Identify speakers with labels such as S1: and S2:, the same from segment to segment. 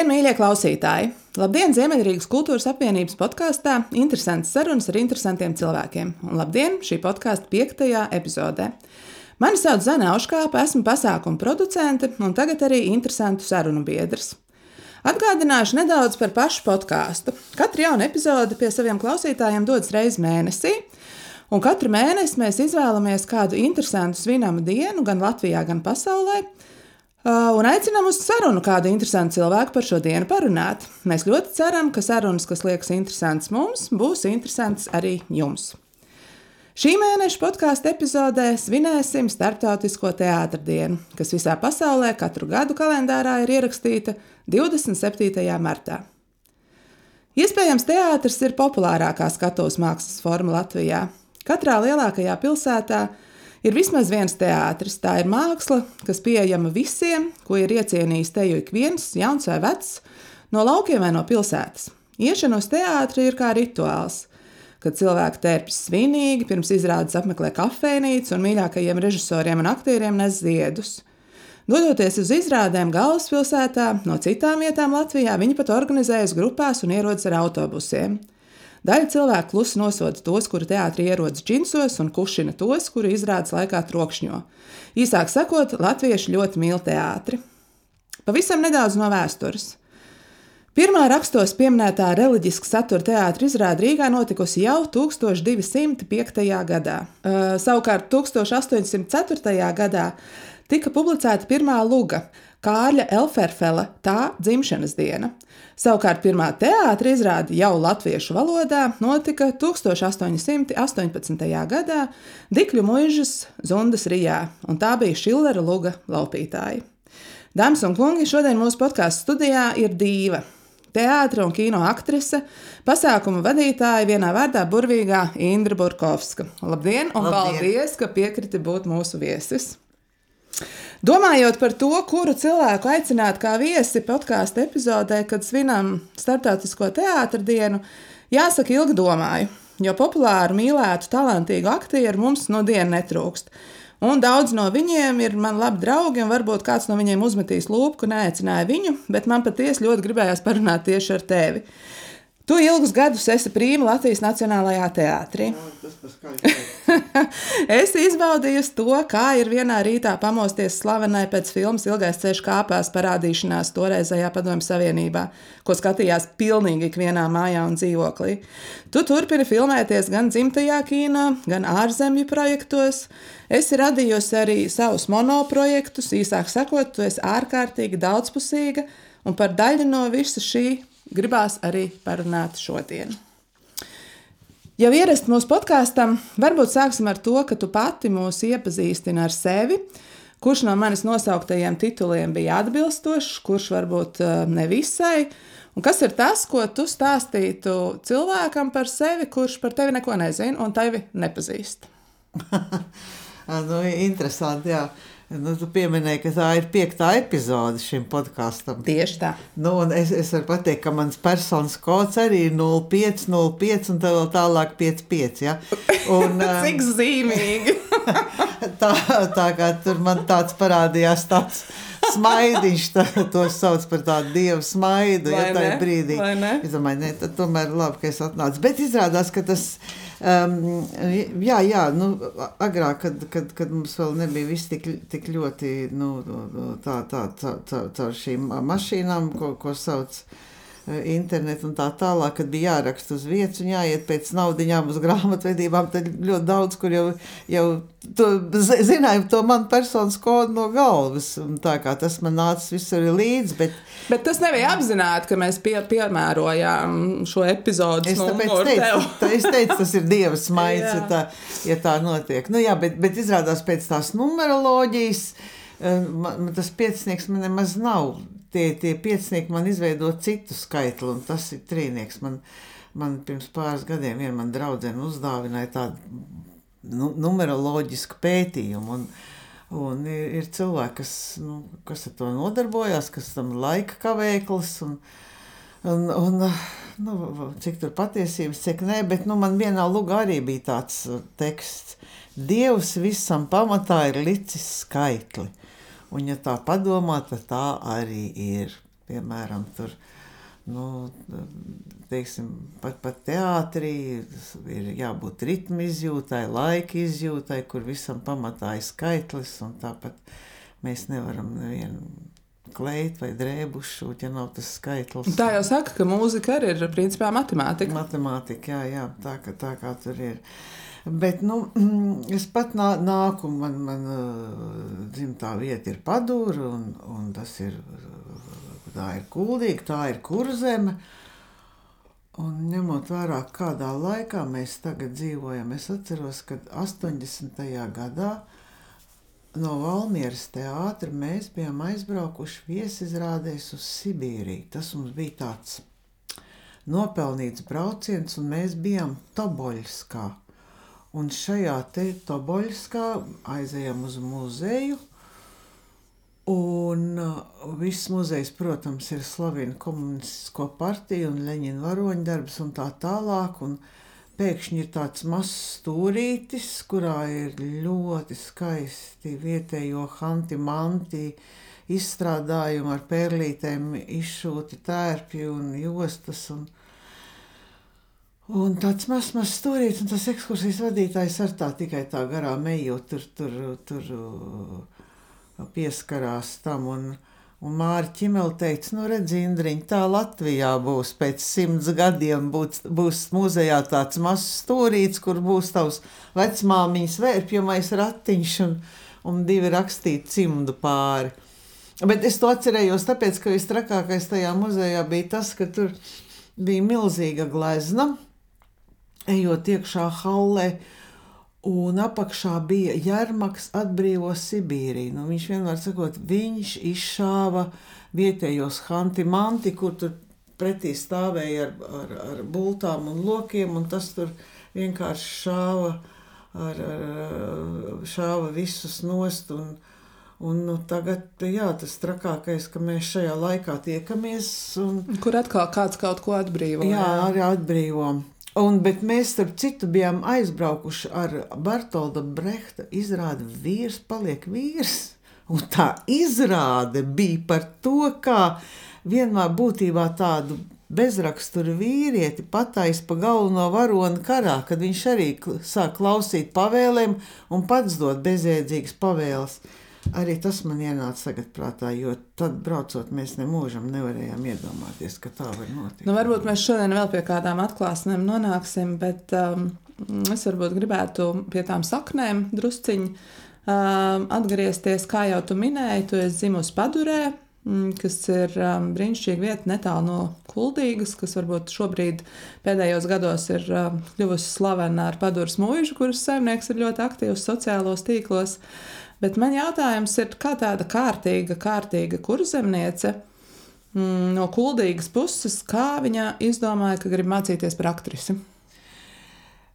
S1: Labdien, mīļie klausītāji! Labdien, Ziemeļrīgas kultūras apvienības podkāstā Interesants sarunas ar interesantiem cilvēkiem. Un labdien, šī podkāstu piektajā epizodē. Mani sauc Zana Auškāpa, esmu pasākuma producente un tagad arī interesantu sarunu biedrs. Atgādināšu nedaudz par pašu podkāstu. Katra jauna epizode pie saviem klausītājiem dodas reizes mēnesī. Un katru mēnesi mēs izvēlamies kādu interesantu svinamu dienu gan Latvijā, gan pasaulē, un aicinām uz sarunu kādu interesantu cilvēku par šo dienu parunāt. Mēs ļoti ceram, ka sarunas, kas liekas interesantas mums, būs interesantas arī jums. Šī mēneša podkāstu epizodē svinēsim Startautisko teātra dienu, kas visā pasaulē katru gadu kalendārā ir ierakstīta 27. martā. Iespējams, teātris ir populārākā skatuves mākslas forma Latvijā. Katrā lielākajā pilsētā Ir vismaz viens teātris, tā ir māksla, kas pieejama visiem, ko ir iecienījis teju ik viens, jauns vai vecs, no laukiem vai no pilsētas. Iešana uz teātri ir kā rituāls, kad cilvēki tērpjas svinīgi, pirms izrādes apmeklē kafejnīcu un mīļākajiem režisoriem un aktieriem nes ziedus. Dodoties uz izrādēm galvaspilsētā, no citām vietām Latvijā, viņi pat organizējas grupās un ierodas ar autobusiem. Daļa cilvēku klusi nosoda tos, kuri teātrī ierodas džinsos, un kušina tos, kuri izrādes laikā trokšņo. Īsāk sakot, latvieši ļoti mīl teātri. Pavisam nedaudz no vēstures. Pirmā rakstos pieminētā reliģiska satura teātris izrāde Rīgā notikusi jau 1205. gadā. Uh, savukārt 1804. gadā tika publicēta pirmā luga Kārļa Elferfela tā dzimšanas diena. Savukārt pirmā teātris izrāde jau latviešu valodā notika 1818. gadā Dikļu mūžas Zundas Rijā, un tā bija Šillera Luga laupītāja. Dāmas un kungi, šodien mūsu podkāstu studijā ir Dīva. Teātris un kino aktrise, pasākuma vadītāja vienā vārdā burvīgā Indra Burkovska. Labdien, un Labdien. paldies, ka piekriti būt mūsu viesis! Domājot par to, kuru cilvēku aicināt kā viesi podkāstu epizodē, kad svinam Startautisko teātra dienu, jāsaka, ilgi domāju, jo populāru, mīlētu, talantīgu aktieru mums no dienas netrūkst. Un daudz no viņiem ir mani labi draugi, un varbūt kāds no viņiem uzmetīs lūpu, ka neaicināja viņu, bet man patiesi ļoti gribējās parunāt tieši ar tevi. Tu ilgus gadus esi prīma Latvijas Nacionālajā teātrī. es izbaudīju to, kā ir vienā rītā pamosties slavenai pēc filmas Ilgais ceļš kāpās parādīšanās toreizējā Padomju Savienībā, ko skatījās pilnīgi ikvienā mājā un dzīvoklī. Tu turpini filmēties gan dzimtajā kino, gan ārzemju projektos. Esi radījusi arī savus monoprojektus, īsāk sakot, tu esi ārkārtīgi daudzpusīga, un par daļu no visa šī gribās arī parunāt šodien. Jau ierast mūsu podkāstam, varbūt sāksim ar to, ka tu pati mūs iepazīstini ar sevi. Kurš no manis nosauktajiem tituliem bija atbilstošs, kurš varbūt eh, nevisai. Un kas ir tas, ko tu stāstītu cilvēkam par sevi, kurš par tevi neko nezina un tevi nepazīst?
S2: nu, interesanti, jā. Nu, tu pieminēji, ka tā ir piekta epizode šim podkāstam.
S1: Tieši tā.
S2: Nu, es, es varu pateikt, ka mans personas kods arī ir 05, 05 un vēl tālāk 55. Ja?
S1: Un, Cik zīmīgi!
S2: tā, tā kā tur man tāds parādījās tāds smaidiņš, tā, to sauc par tādu dievu smaidu. Vai ja, tajā brīdī. Es domāju, ne, tad tomēr labi, ka es atnācu. Bet izrādās, ka tas ir Um, jā, jā nu, agrāk, kad, kad, kad mums vēl nebija viss tik, tik ļoti nu, tā, tā, tā, tā, tā šīm mašīnām, ko, ko sauc par internetu un tā tālāk, kad bija jāraksta uz vietas un jāiet pēc naudiņām uz grāmatvedībām, tad ļoti daudz, kur jau, jau to, zināju to manu personas kodu no galvas, un tā kā tas man nāca visur līdzi, bet...
S1: Bet tas nebija apzināti, ka mēs pie, piemērojām šo epizodu.
S2: Es tāpēc teicu, tā, es teicu, tas ir Dieva smaids, ja tā, ja tā notiek. Nu jā, bet, bet izrādās pēc tās numeroloģijas, eh, man, tas piecinieks man nemaz nav tie, tie piecinieki man izveido citu skaitli, un tas ir trīnieks. Man, man pirms pāris gadiem viena man draudzene uzdāvināja tādu nu, numeroloģisku pētījumu. Un, un ir, ir cilvēki, kas, nu, kas ar to nodarbojas, kas tam laika kavēklis. Un, un, un, nu, cik tur patiesības, cik nē, bet nu, man vienā lugā arī bija tāds teksts. Dievs visam pamatā ir licis skaitli. Un, ja tā padomā, tad tā arī ir. piemēram, tur. Nu, teiksim, pat, pat teātrī ir jābūt ritmu izjūtai, laika izjūtai, kur visam pamatā ir skaitlis. Tāpat mēs nevaram nevienu kleit vai drēbu šūt, ja nav tas skaitlis.
S1: Tā jau saka, ka mūzika arī ir principā matemātika.
S2: Matemātika, jā, jā tā, kā, tā kā tur ir. Bet nu, es pat nā, nāku, man, man dzimtā vieta ir padūra, un, un tas ir, tā ir kuldīga, tā ir kurzeme. Un ņemot vērā, kādā laikā mēs tagad dzīvojam, es atceros, ka 80. gadā no Valmieras teātra mēs bijām aizbraukuši viesizrādēs uz Sibīriju. Tas mums bija tāds nopelnīts brauciens, un mēs bijām Toboļskā. Un šajā te Toboļskā aizējām uz muzeju, un uh, viss muzejs, protams, ir Slavina komunistisko partiju un Leņina varoņdarbs un tā tālāk, un pēkšņi ir tāds mazs stūrītis, kurā ir ļoti skaisti vietējo hanti-manti izstrādājumi ar pērlītēm, izšūti tērpi un jostas. Un, un tāds mazs, mazs stūrītis, un tas ekskursijas vadītājs ar tā tikai tā garām ejot, tur, tur, tur uh, pieskarās tam. Un, Un Mārķis Čimels teica, nu, redz, Indriņ, tā Latvijā būs pēc simts gadiem, būs, būs muzejā tāds mazs stūrīts, kur būs tavs vecmāmiņas vērpjamais ratiņš un, un divi rakstīti cimdu pāri. Bet es to atcerējos, tāpēc, ka visstrakākais tajā muzejā bija tas, ka tur bija milzīga glezna, ejot iekšā hallē, Un apakšā bija Jārmaks atbrīvo Sibīriju. Nu, viņš vienmēr sakot, viņš izšāva vietējos hanti-manti, kur tur pretī stāvēja ar, ar, ar bultām un lokiem, un tas tur vienkārši šāva, ar, ar, šāva visus nost. Un, un, nu, tagad jā, tas trakākais, ka mēs šajā laikā tiekamies. Un,
S1: kur atkal kāds kaut ko atbrīvo.
S2: Jā, jā. arī atbrīvo. Un, bet mēs, starp citu, bijām aizbraukuši ar Bartolda Brehta izrādi Vīrs paliek vīrs. Un tā izrāde bija par to, kā vienmēr būtībā tādu bezraksturu vīrieti pataisa pa galveno varoni karā, kad viņš arī sāk klausīt pavēlēm un pats dod bezjēdzīgas pavēles. Arī tas man ienāca tagad prātā, jo tad braucot, mēs nemūžam nevarējām iedomāties, ka tā var notikt.
S1: Nu, varbūt mēs šodien vēl pie kādām atklāsmēm nonāksim, bet um, es varbūt gribētu pie tām saknēm drusciņi um, atgriezties, kā jau tu minēji, tu esi dzimusi Padurē, kas ir um, brīnišķīga vieta netālu no Kuldīgas, kas varbūt šobrīd pēdējos gados ir um, kļuvusi slavena ar Paduras mūžu, kuras saimnieks ir ļoti aktīvs sociālos tīklos. Bet man jautājums ir, kā tāda kārtīga, kārtīga kurzemniece mm, no kuldīgas puses, kā viņa izdomāja, ka grib mācīties par aktrisi?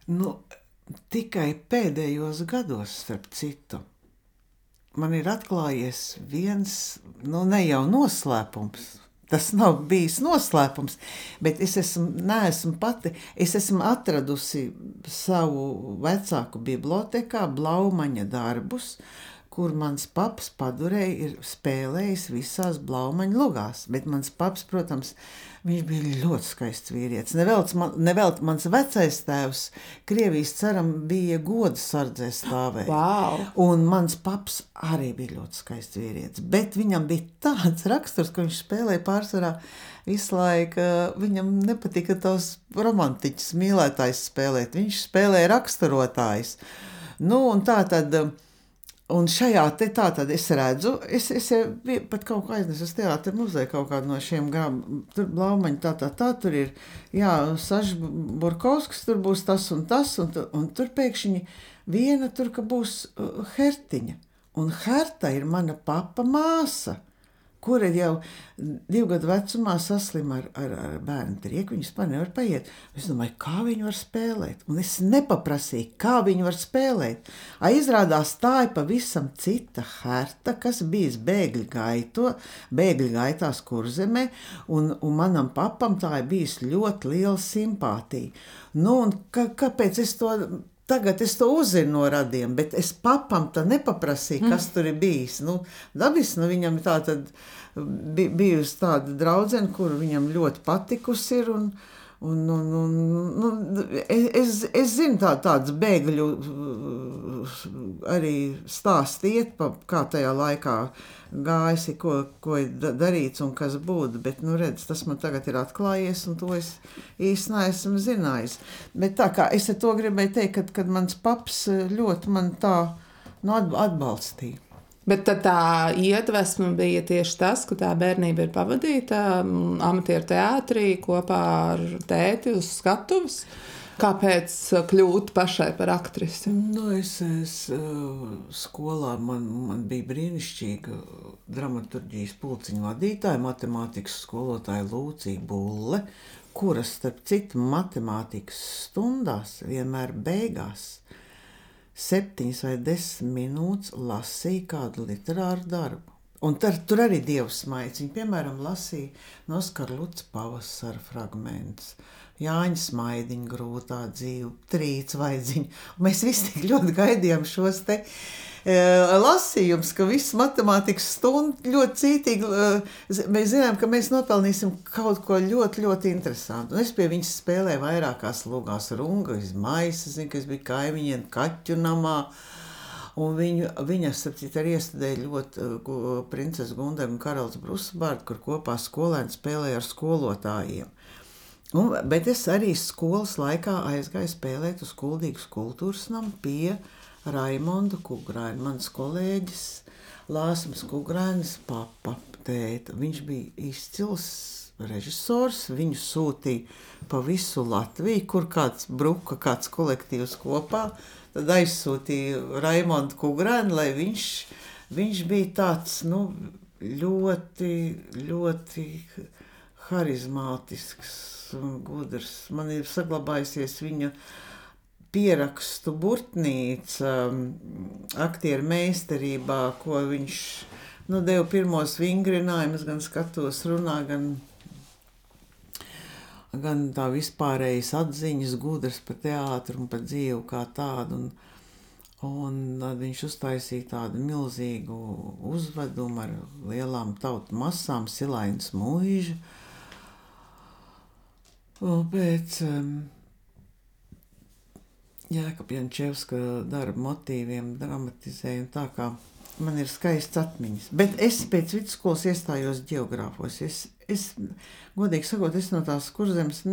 S2: Nu, tikai pēdējos gados, starp citu, man ir atklājies viens, nu, ne jau noslēpums. Tas nav bijis noslēpums, bet es esmu, neesmu pati. Es esmu atradusi savu vecāku bibliotekā, Blaumaņa darbus, uh, kur mans paps padurēja, ir spēlējis visās blaumaņu lugās. Bet mans paps, protams, viņš bija ļoti skaists vīrietis. Nevelc, man, nevelt mans vecais tēvs, Krievijas ceram, bija goda sardzē stāvēt.
S1: Wow.
S2: Un mans paps arī bija ļoti skaists vīrietis. Bet viņam bija tāds raksturs, ka viņš spēlēja pārsvarā visu laiku. Viņam nepatika tos romantiķus mīlētājs spēlēt. Viņš spēlēja raksturotājs. Nu, un tā tad Un šajā te tā tad es redzu, es, es pat kaut kā aiznesu uz teātru muzeju kaut kādu no šiem grāmatiem. Tur blaumaņi tā, tā, tā, tur ir, jā, Sažs Burkovskis, tur būs tas un tas, un, un tur pēkšņi viena tur, ka būs uh, Hertiņa. Un Herta ir mana papa māsa kura jau divu gadu vecumā saslima ar, ar, ar bērnu trieku. Viņas man nevar paiet. Es domāju, kā viņi var spēlēt. Un es nepaprasīju, kā viņi var spēlēt. A, izrādās tā ir pavisam cita herta, kas bijis bēgļu gaito, bēgļu gaitās kurzemē, un, un manam papam tā ir bijis ļoti liela simpātija. Nu, un kā, kāpēc es to Tagad es to uzzinu no radiem, bet es papam tā nepaprasīju, kas mm. tur ir bijis. Nu, dabis, nu, viņam tā tad bijusi tāda draudzene, kur viņam ļoti patikusi ir. Un, Un, un, un, nu, es, es zinu, tā, tādas bēgļu arī stāstiet, kā tajā laikā gājis, ko, ko ir darīts un kas būtu. Bet, nu, redz, tas man tagad ir atklājies, un to es īsti neesmu zinājis. Bet tā kā es to gribēju teikt, kad, kad mans paps ļoti man tā nu, atbalstīja.
S1: Bet tā iedvesma bija tieši tas, ka tā bērnība ir pavadīta mm, amatieru teātrī kopā ar tēti uz skatuves. Kāpēc kļūt pašai par aktrisi?
S2: Nu, es, es skolā man, man bija brīnišķīga dramaturgijas pulciņa vadītāja, matemātikas skolotāja Lūcija Bulle, kuras, starp citu, matemātikas stundās vienmēr beigās septiņas vai desmit minūtes lasīja kādu literāru darbu. Un tar, tur arī dievs smaids. Viņa, piemēram, lasīja no Oskara Luts pavasara fragmentus. Jāņa smaidiņa grūtā dzīve, trīc vaidziņa. Un mēs visi tik ļoti gaidījām šos te uh, lasījums, ka viss matemātikas stundu ļoti cītīgi. Eh, mēs zinām, ka mēs nopelnīsim kaut ko ļoti, ļoti interesantu. Un es pie viņas spēlēju vairākās lugās, runga, izmaisa, zinu, ka es biju kaimiņiem kaķu namā. Un viņu, viņa sapcīt, arī iestudēja ļoti uh, princesi Gundam un karalis Brusbārdu, kur kopā skolēni spēlēja ar skolotājiem. Un, bet es arī skolas laikā aizgāju spēlēt uz Kuldīgas kultūras namu pie uh, Raimondu Kugrānu, mans kolēģis Lāsmas Kugrānas papa tēta. Viņš bija izcils režisors, viņu sūtīja pa visu Latviju, kur kāds bruka, kāds kolektīvs kopā, tad aizsūtīja Raimondu Kugrānu, lai viņš, viņš bija tāds, nu, ļoti, ļoti harizmātisks un gudrs. Man ir saglabājusies viņa pierakstu burtnīca um, aktieru meistarībā, ko viņš nu, deva pirmos vingrinājumus, gan skatos runā, gan, gan tā vispārējas atziņas, gudrs par teātru un par dzīvu kā tādu. Un, Un tad viņš uztaisīja tādu milzīgu uzvedumu ar lielām tautu masām, silainas mūžu. Pēc um, Jēkabjančevska darba motīviem dramatizēju tā kā man ir skaists atmiņas. Bet es pēc vidusskolas iestājos geogrāfos. Es, es godīgi sakot, es no tās kurzemes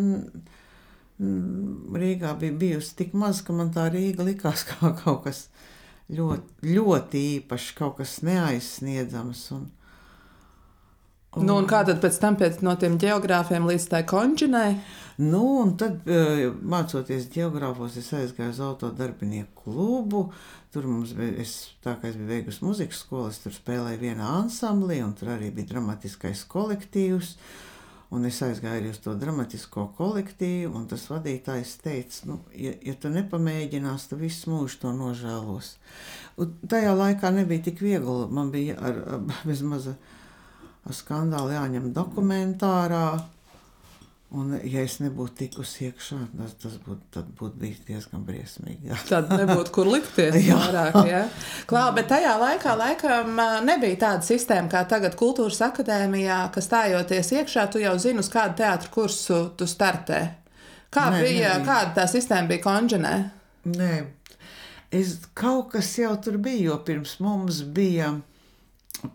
S2: Rīgā bija bijusi tik maz, ka man tā Rīga likās kā kaut kas ļoti, ļoti īpašs, kaut kas neaizsniedzams. Un,
S1: Un... Nu, un kā tad pēc tam pēc no tiem geogrāfiem līdz tai konģinai?
S2: Nu, un tad, e, mācoties geogrāfos, es aizgāju uz autodarbinieku klubu. Tur mums bija, es, tā kā es biju beigusi muzikas skolu, es tur spēlēju vienā ansamblī, un tur arī bija dramatiskais kolektīvs. Un es aizgāju arī uz to dramatisko kolektīvu, un tas vadītājs teica, nu, ja, ja tu nepamēģināsi, tad visu mūžu to nožēlos. Un tajā laikā nebija tik viegli. Man bija ar, ar bezmaz skandāli jāņem dokumentārā. Un, ja es nebūtu tikusi iekšā, tas, tas būtu būt bijis diezgan briesmīgi. Jā.
S1: Tad nebūtu kur likties vairāk. Ja? Klā, bet tajā laikā laikam nebija tāda sistēma kā tagad Kultūras akadēmijā, ka stājoties iekšā, tu jau zini, uz kādu teātru kursu tu startē. Kā Nē, bija, nebija. kāda tā sistēma bija konģenē?
S2: Nē, es, kaut kas jau tur bija, jo pirms mums bija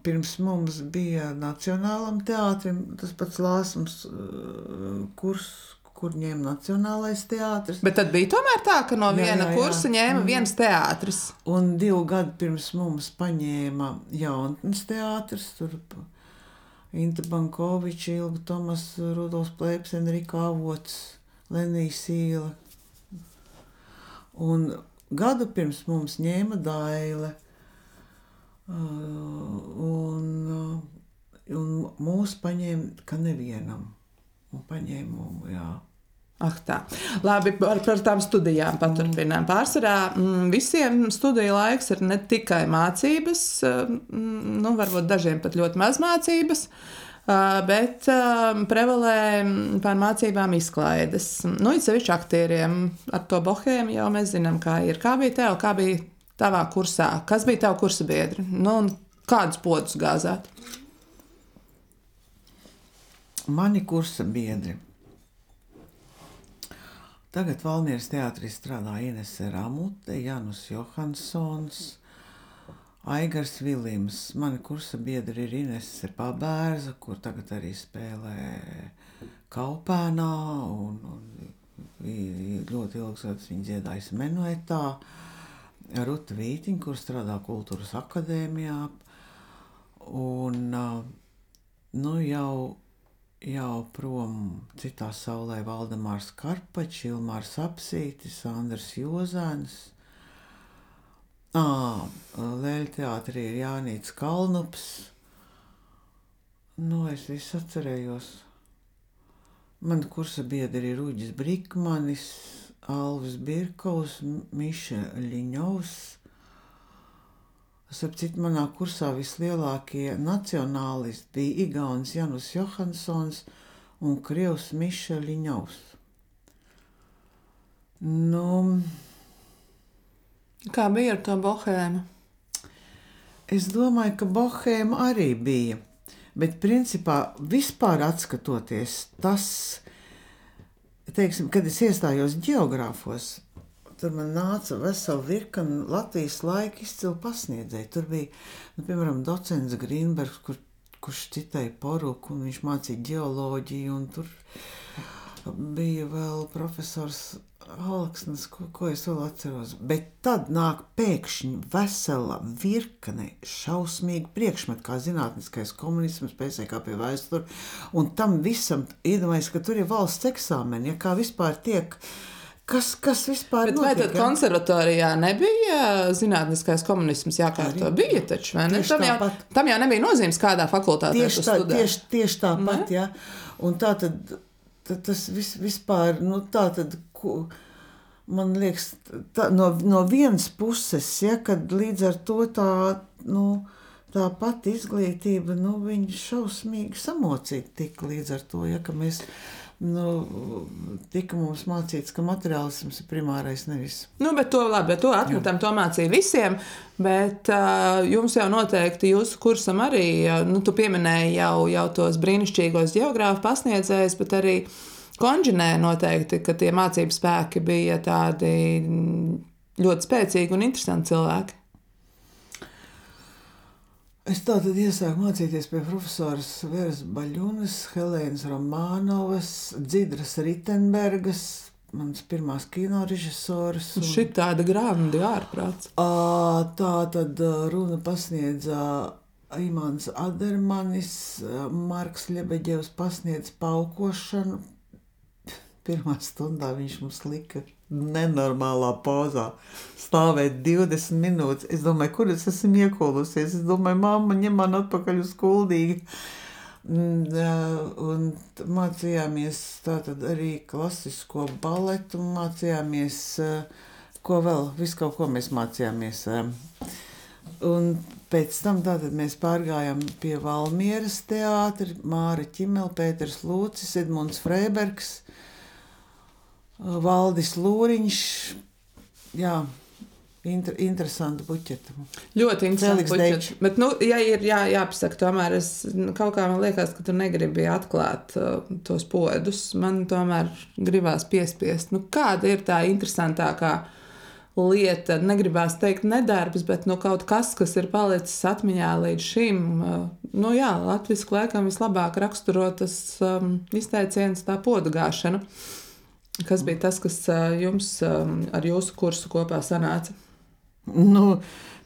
S2: Pirms mums bija Nacionālam teātrim tas pats lāsums uh, kurs, kur ņēma Nacionālais teātris.
S1: Bet tad bija tomēr tā, ka no viena jā, jā, kursa ņēma mm. viens teātris.
S2: Un divu gadu pirms mums paņēma Jaunatnes teātris, tur Inta Bankoviča, Ilga Tomas, Rudolfs Plēps, Enrika Avots, Lenija Sīla. Un gadu pirms mums ņēma Daile. Un, un mūs paņēma, ka nevienam. Un paņēma, jā.
S1: Ak, tā. Labi, par, par tām studijām paturpinām. Mm. Pārsvarā mm, visiem studiju laiks ir ne tikai mācības, mm, nu, varbūt dažiem pat ļoti maz mācības. bet prevalē pār mācībām izklaides. Nu, it sevišķi aktieriem ar to bohēmu jau mēs zinām, kā ir. Kā bija tev, kā bija tavā kursā? Kas bija tavu kursa biedri? Nu, kādus podus gāzāt?
S2: Mani kursa biedri. Tagad Valmieras teātrī strādā Inese Ramute, Janus Johansons, Aigars Vilims. Mani kursa biedri ir Inese Pabērza, kur tagad arī spēlē Kaupēnā, un, un ļoti ilgs gads viņa dziedājas Menuetā. Ruta Vītiņa, kur strādā kultūras akadēmijā, un nu jau jau prom citā saulē Valdemārs Karpačs, Ilmārs Apsītis, Andrs Jozēns. Lēļa teātrī ir Jānīts Kalnups. Nu, es visu atcerējos. Man kursa biedri ir Uģis Brikmanis, Alvis Birkaus, Starp citu, manā kursā vislielākie nacionālisti bija Igaunis Janus Johansons un Krievs Mišeliņovs. Nu,
S1: Kā bija ar to bohēmu?
S2: Es domāju, ka bohēma arī bija. Bet, principā, vispār skatoties, tas, teiksim, kad es iestājos geogrāfos, Tur man nāca vesela virkne Latvijas laika izcilu pasniedzēju. Tur bija, nu, piemēram, docents Grīnbergs, kur, kurš citēja poruku, un viņš mācīja geoloģiju, un tur bija vēl profesors Alksnis, ko, ko es vēl atceros. Bet tad nāk pēkšņi vesela virkne šausmīgu priekšmetu, kā zinātniskais komunisms, PSKP vēsture, un tam visam iedomājas, ka tur ir valsts eksāmeni, ja kā vispār tiek uh, Kas, kas vispār
S1: ir? Vai tad konservatorijā nebija zinātniskais komunisms jākārto? Arī. Bija taču, vai ne? Tam jau, tāpat. tam jau nebija nozīmes, kādā fakultātē
S2: tieši tā, tieši, tieši tāpat, jā. Un tā tad, tad tas vis, vispār, nu tā tad, ko, man liekas, tā, no, no vienas puses, ja, kad līdz ar to tā, nu, tā pati izglītība, nu, viņa šausmīgi samocīta tika līdz ar to, ja, ka mēs nu, tika mums mācīts, ka materiālisms ir primārais nevis.
S1: Nu, bet to labi, to atmetam, to mācīja visiem. Bet uh, jums jau noteikti jūsu kursam arī, nu, tu pieminēji jau, jau tos brīnišķīgos geogrāfu pasniedzējus, bet arī konģinē noteikti, ka tie mācību spēki bija tādi ļoti spēcīgi un interesanti cilvēki.
S2: Es tātad iesāku mācīties pie profesoras Vēras Baļunas, Helēnas Romānovas, Dzidras Ritenbergas, mans pirmās kino režisors.
S1: Un... Šī tāda grāmata ārprāts.
S2: Tā tad runa pasniedza Imants Adermanis, Marks Ļebeģevs pasniedz paukošanu. Pirmā stundā viņš mums lika nenormālā pozā stāvēt 20 minūtes. Es domāju, kur es esmu iekolusies. Es domāju, mamma, ņem man atpakaļ uz kuldīgi. Un mācījāmies tātad arī klasisko baletu, mācījāmies, ko vēl, visu kaut ko mēs mācījāmies. Un pēc tam mēs pārgājām pie Valmieras teātra, Māra Ķimela, Pēters Lūcis, Edmunds Freibergs, Valdis Lūriņš. Jā, inter, interesanti buķeti.
S1: Ļoti interesanti buķeti. Bet, nu, ja ir jā, jāpasaka, tomēr es nu, kaut kā man liekas, ka tu negribi atklāt uh, tos podus. Man tomēr gribās piespiest, nu, kāda ir tā interesantākā lieta. Negribās teikt nedarbs, bet nu, kaut kas, kas ir palicis atmiņā līdz šim. Uh, nu, jā, latviešu laikam vislabāk raksturo tas um, izteiciens tā podu gāšana. Kas bija tas, kas jums ar jūsu kursu kopā sanāca?
S2: Nu,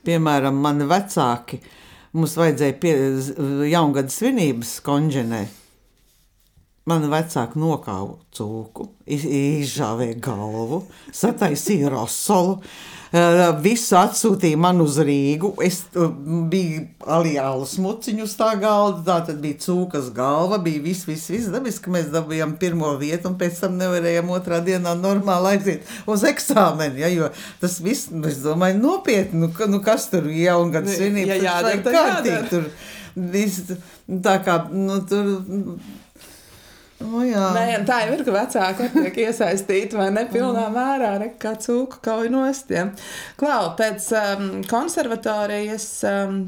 S2: piemēram, mani vecāki. Mums vajadzēja pie jaungada svinības konģenē. Mani vecāki nokāva cūku, izžāvēja galvu, sataisīja rosolu. Visu atsūtīja man uz Rīgu. Es biju alijālu smuciņu uz tā galda, tā tad bija cūkas galva, bija viss, viss, viss dabiski. Mēs dabūjām pirmo vietu, un pēc tam nevarējām otrā dienā normāli aiziet uz eksāmenu. Ja, jo tas viss, es domāju, nopietni, nu, nu kas tur ir jaungada svinības,
S1: ja, jā, jā,
S2: kārtīgi tur. Viss, tā kā nu, tur.
S1: Jā. Nē, tā jau ir, ka vecāki tiek iesaistīti vai ne pilnā mērā, ne kā cūku kauj nostiem. Klau, pēc um, konservatorijas, um,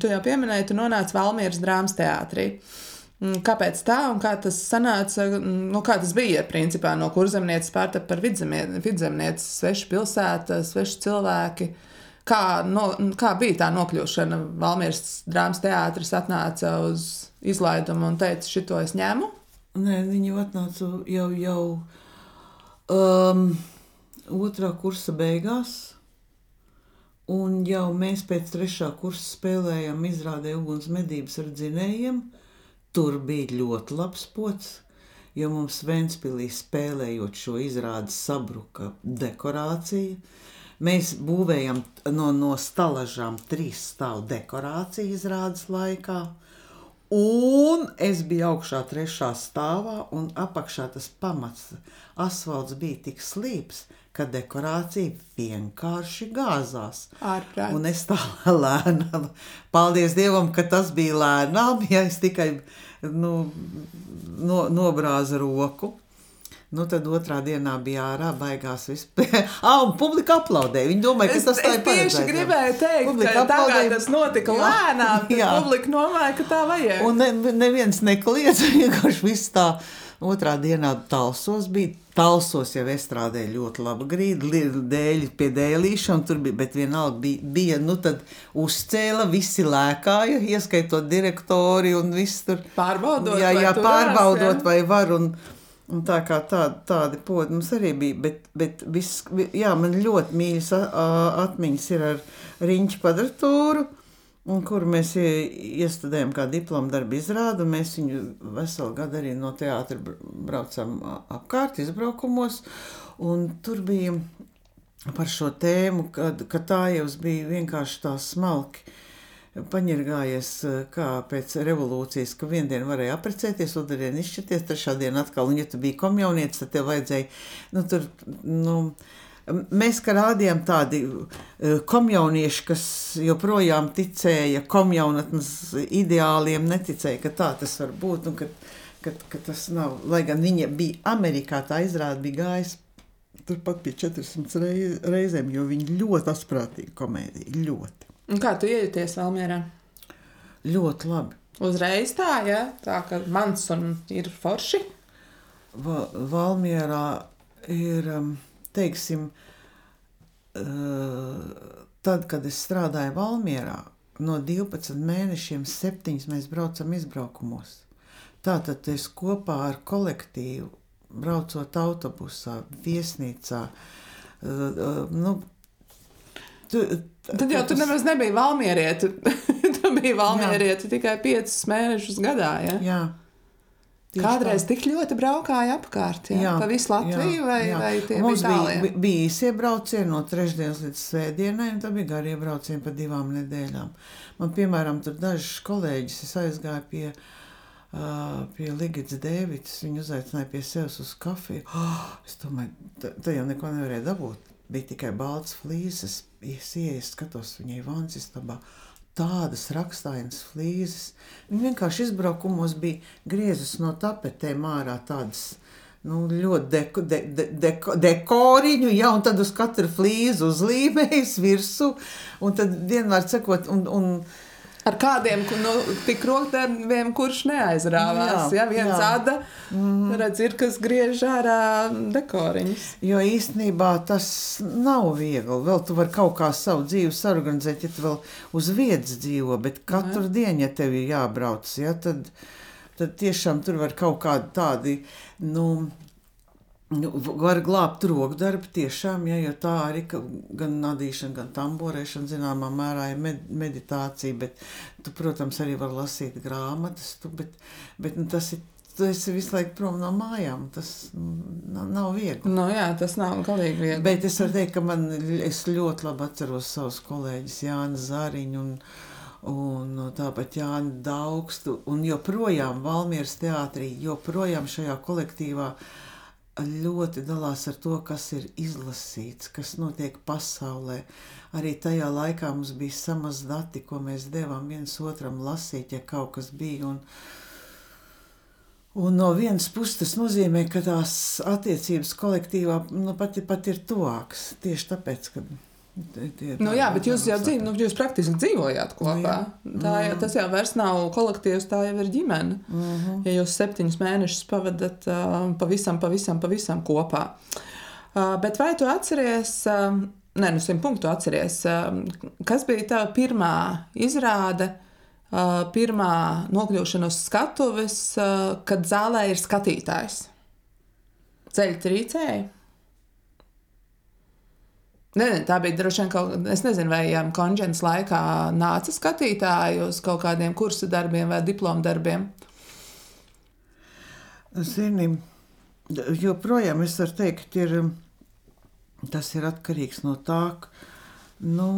S1: tu jau pieminēji, tu nonāci Valmieras drāmas teātrī. Mm, kāpēc tā un kā tas sanāca? Mm, nu, kā tas bija, principā, no kurzemnieces pārtapa par vidzemnieci, sveša pilsēta, sveši cilvēki. Kā, no, kā bija tā nokļūšana? Valmieras drāmas teātris atnāca uz izlaidumu un teica, šito es ņemu.
S2: Nē, viņi atnāca jau, jau um, otrā kursa beigās. Un jau mēs pēc trešā kursa spēlējām, izrādē uguns medības ar dzinējiem. Tur bija ļoti labs pots, jo mums Vēnspilī spēlējot šo izrādi sabruka dekorācija. Mēs būvējam no, no stalažām trīs stāvu dekorāciju izrādes laikā. Un es biju augšā, trešā stāvā, un apakšā tas pamats asfalts bija tik slīps, ka dekorācija vienkārši gāzās.
S1: Ārprāt.
S2: Un es tā lēnām, paldies Dievam, ka tas bija lēnām, ja es tikai nu, no, nobrāzu roku. Nu, tad otrā dienā bija ārā, baigās vispār. ah, un publika aplaudēja. Viņi domāja, ka
S1: es,
S2: tas tā
S1: ir. Es tieši gribēju teikt, publika ka aplaudēja. tagad tas notika jā, lēnām, jā. publika domāja, ka tā vajag.
S2: Un ne, neviens nekliedz, vienkārši viss tā. Otrā dienā talsos bija. Talsos jau strādāja ļoti labi grīdi, dēļ pie dēlīša, un tur bija, bet vienalga bija, bija nu tad uzcēla, visi lēkāja, ieskaitot direktori un viss tur.
S1: Pārbaudot,
S2: jā, jā, pārbaudot, jā. vai var, un, Un tā kā tādi, tādi podi mums arī bija, bet, bet viss, jā, man ļoti mīļas atmiņas ir ar riņķu kvadratūru, kur mēs iestudējām kā diplomu darbu izrādu. Mēs viņu veselu gadu arī no teātra braucam apkārt, izbraukumos, un tur bija par šo tēmu, kad, ka tā jau bija vienkārši tā smalki paņirgājies kā pēc revolūcijas, ka vienu dienu varēja apprecēties, otru dienu izšķirties, trešā diena atkal, un ja tu biji komjaunietis, tad tev vajadzēja, nu, tur, nu, Mēs kā rādījām tādi komjaunieši, kas joprojām ticēja komjaunatnes ideāliem, neticēja, ka tā tas var būt un ka, ka, ka tas nav. Lai gan viņa bija Amerikā, tā izrāda bija gājis turpat pie 400 reizēm, jo viņa ļoti asprātīga komēdija, ļoti.
S1: Un kā tu iejūties Valmjerā?
S2: Ļoti labi.
S1: Uzreiz tā, ja? tā ka mans un ir forši.
S2: Va Valmjerā ir, um, teiksim, tad, kad es strādāju Valmjerā, no 12 mēnešiem 7 mēs braucam izbraukumos. Tātad es kopā ar kolektīvu, braucot autobusā, viesnīcā, nu,
S1: tu, Tad jau tur nemaz nebija valmierieti. tu biji valmierieti tikai piecus mēnešus gadā. Ja?
S2: Jā.
S1: Tieši Kādreiz tā. tik ļoti braukāja apkārt, ja? jā, pa visu Latviju, jā, vai, jā. vai tie Mums bija tālie?
S2: Bija, bija īsie braucieni no trešdienas līdz svētdienai, un tad bija garie braucieni pa divām nedēļām. Man, piemēram, tur dažs kolēģis, es aizgāju pie, uh, pie Ligits Dēvids, viņu uzaicināja pie sevis uz kafiju. Oh, es domāju, tā jau neko nevarēja dabūt bija tikai balts flīzes. Es ieeju, skatos viņai vāns istabā. Tādas rakstainas flīzes. Viņa vienkārši izbraukumos bija griezas no tapetēm ārā tādas nu, ļoti deko, de, de, deko, dekoriņu, ja, un tad uz katru flīzu uzlīmējis virsū, un tad vienmēr sakot, un, un
S1: Ar kādiem nu, tik rokdarbiem, kurš neaizrāvās. Jā, ja? viens zada, mm. redz, ir kas griež ārā dekoriņus.
S2: Jo īstenībā tas nav viegli. Vēl tu vari kaut kā savu dzīvi sarganizēt, ja tu vēl uz vietas dzīvo, bet katru Jā. dienu, ja tev ir jābrauc, ja, tad, tad tiešām tur var kaut kādi tādi, nu, Nu, var glābt roku darbu, tiešām, ja, jo tā arī gan nadīšana, gan tamborēšana, zināmā mērā, ir med meditācija. Bet, tu, protams, arī var lasīt grāmatas, tu, bet, bet nu, tas ir. Tu esi visu laiku prom no mājām. Tas nav, nav viegli.
S1: No, nu jā, tas nav galīgi viegli.
S2: Bet es varu teikt, ka man, ļoti labi atceros savus kolēģus Jānu Zāriņu un, un tāpat Jānu Daugstu. Un joprojām Valmieras teātrī, joprojām šajā kolektīvā uh, ļoti dalās ar to, kas ir izlasīts, kas notiek pasaulē. Arī tajā laikā mums bija samaz dati, ko mēs devām viens otram lasīt, ja kaut kas bija. Un, un no vienas puses tas nozīmē, ka tās attiecības kolektīvā nu, pat, pat ir tuvākas. Tieši tāpēc, ka
S1: Tie, nu, jā, bet jūs jau dzīvo, nu, jūs praktiski dzīvojāt kopā. Nu, jā. tā, jā, tas jau vairs nav kolektīvs, tā jau ir ģimene. Mhm. -huh. Ja jūs septiņus mēnešus pavadat uh, pavisam, pavisam, pavisam kopā. Uh, bet vai tu atceries, uh, nē, nu, simt punktu atceries, uh, kas bija tava pirmā izrāde, uh, pirmā nokļūšana uz skatuves, uh, kad zālē ir skatītājs? Ceļu trīcēji? Nē, nē, tā bija droši vien kaut kāda. Es nezinu, vai um, konģents laikā nāca skatītāji uz kaut kādiem kursu darbiem vai diplomu darbiem.
S2: Zini, joprojām es varu teikt, ir, tas ir atkarīgs no tā, nu,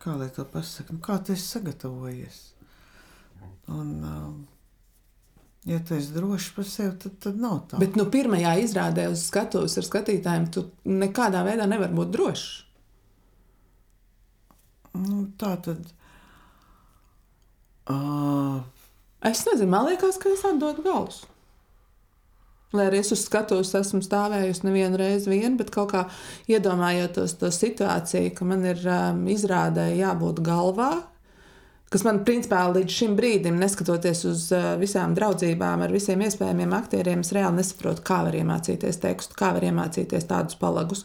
S2: kā lai to pasakā, nu, kā tu esi sagatavojies. Un, um, Ja tu esi drošs par sevi, tad, tad nav tā.
S1: Bet nu, pirmajā izrādē uz skatuves ar skatītājiem tu nekādā veidā nevari būt drošs.
S2: Nu, tā tad. Uh...
S1: Es nezinu, man liekas, ka es atdodu galus. Lai arī es uz skatuves esmu stāvējusi nevienu reizi vien, bet kaut kā iedomājoties to situāciju, ka man ir um, izrādē jābūt galvā, kas man principā līdz šim brīdim, neskatoties uz uh, visām draudzībām ar visiem iespējamiem aktieriem, es reāli nesaprotu, kā var iemācīties tekstu, kā var iemācīties tādus palagus.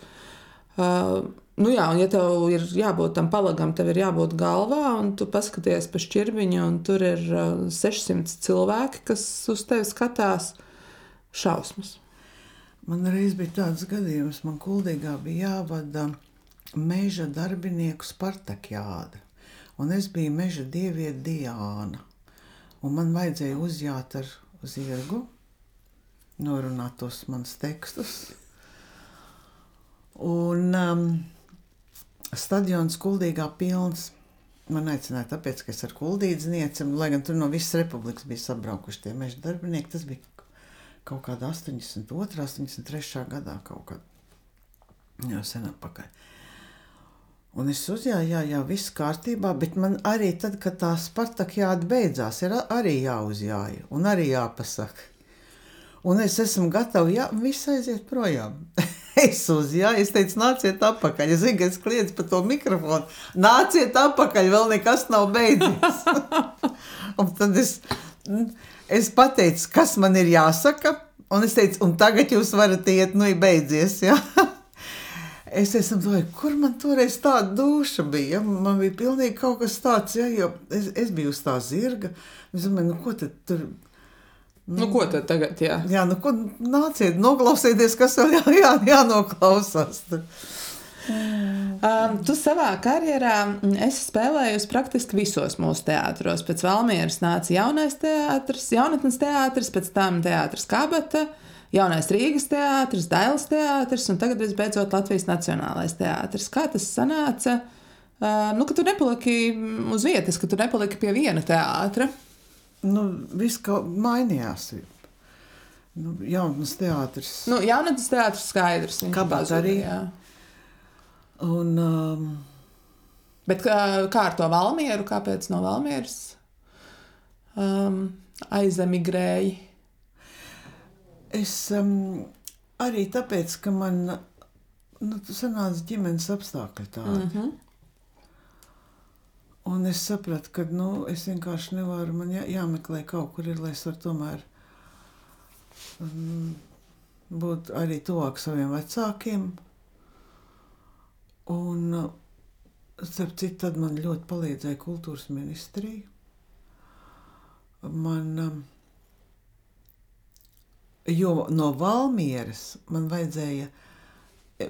S1: Uh, Nu jā, un ja tev ir jābūt tam palagam, tev ir jābūt galvā, un tu paskaties pa šķirbiņu, un tur ir 600 uh, cilvēki, kas uz tevi skatās šausmas.
S2: Man reiz bija tāds gadījums, man kuldīgā bija jāvada meža darbinieku Spartakjāda un es biju meža dieviete Diāna. Un man vajadzēja uzjāt ar zirgu, norunāt tos manus tekstus. Un um, stadions Kuldīgā pilns. Man aicināja, tāpēc, ka es ar kuldīdznieci, lai gan tur no visas republikas bija sabraukuši tie meža darbinieki, tas bija kaut kādā 82, 83 gadā kaut kad. Jau sen atpakaļ. Un es uzjāju, jā, jā, viss kārtībā, bet man arī tad, kad tā Spartakjāda beidzās, ir arī jāuzjāja un arī jāpasaka. Un es esmu gatava, jā, viss aiziet projām. es uzjāju, es teicu, nāciet atpakaļ. Es zinu, ka es kliedzu pa to mikrofonu. Nāciet atpakaļ, vēl nekas nav beidzies. un tad es, es pateicu, kas man ir jāsaka. Un es teicu, un tagad jūs varat iet, nu ir beidzies. Ja? es esmu domājis, kur man toreiz tāda duša bija. Ja? Man bija pilnīgi kaut kas tāds, ja, jo es, es biju uz tā zirga. Es domāju, nu, ko tad tur.
S1: Nu, nu, ko tad tagad? Jā,
S2: jā nu, ko nāciet, noklausieties, kas vēl jā, jā, jānoklausās. Tur.
S1: Um, tu savā karjerā esi spēlējusi praktiski visos mūsu teātros. Pēc Valmieras nāca jaunais teātris, jaunatnes teātris, pēc tam teātris Kabata. Uh, jaunais Rīgas teātris, Dailas teātris un tagad visbeidzot Latvijas Nacionālais teātris. Kā tas sanāca? Uh, nu, ka tu nepaliki uz vietas, ka tu nepaliki pie viena teātra.
S2: Nu, viss kaut mainījās. Nu, jaunatnes teātris.
S1: Nu, jaunatnes teātris skaidrs.
S2: Kāpēc arī? Jā. Un, um,
S1: Bet kā, kā ar to Valmieru? Kāpēc no Valmieras um, aizemigrēji?
S2: Es um, arī tāpēc, ka man nu, sanāca ģimenes apstākļi tādi. Mm -hmm. Un es sapratu, ka nu, es vienkārši nevaru, man jā, jāmeklē kaut kur, ir, lai es varu tomēr um, būt arī tuvāk saviem vecākiem. Un, starp citu, tad man ļoti palīdzēja kultūras ministrija. Man um, Jo no Valmieras man vajadzēja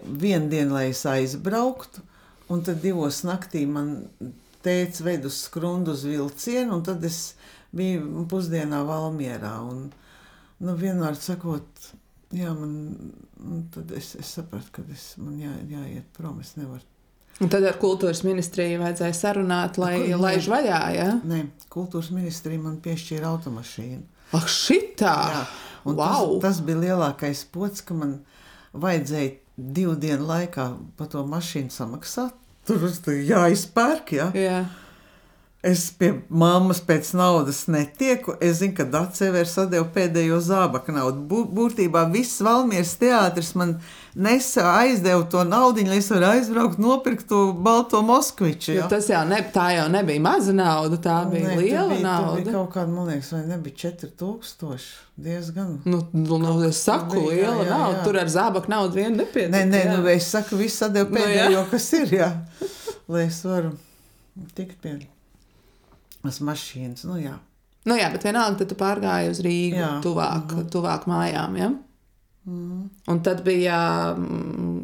S2: vienu dienu, lai es aizbrauktu, un tad divos naktī man teica, veid uz skrundu uz vilcienu, un tad es biju pusdienā Valmierā. Un, nu, vienmēr sakot, jā, man, tad es, es sapratu, ka es, man jā, jāiet prom, es nevaru
S1: Un tad ar kultūras ministriju vajadzēja sarunāt, lai Kur, laiž vaļā. Ja?
S2: Nē, kultūras ministrija man piešķīra automašīnu.
S1: Ak, šitā! Jā,
S2: un wow. tas, tas bija lielākais pots, ka man vajadzēja divu dienu laikā par to mašīnu samaksāt. Tur jāizpērk, jā. Ja? jā. Es pie mammas pēc naudas netieku. Es zinu, ka Dārcis sadeva pēdējo zābaku naudu. Būtībā viss Valmieras teātris man nesa aizdeva to naudu, lai es varētu aizbraukt, nopirkt to balto moskviču.
S1: Ja? Tas jau, ne, jau nebija maza nauda, tā bija ne, liela bija, nauda.
S2: Bija kaut kāda, man liekas, vai nebija 4000. Diezgan.
S1: Nu, nu, nu, es saku, bija, liela jā, jā, nauda. Jā. Tur ar zābaku naudu vien nepietiek.
S2: Nē, nē, nu, es saku, viss sadeva nu, pēdējo, nu, kas ir, jā. lai es varu tikt pie uz mašīnas. Nu, jā.
S1: Nu, jā, bet vienalga, tad tu pārgāji uz Rīgu, jā. tuvāk, mm -hmm. tuvāk mājām. Ja? Mm. Un tad bija mm,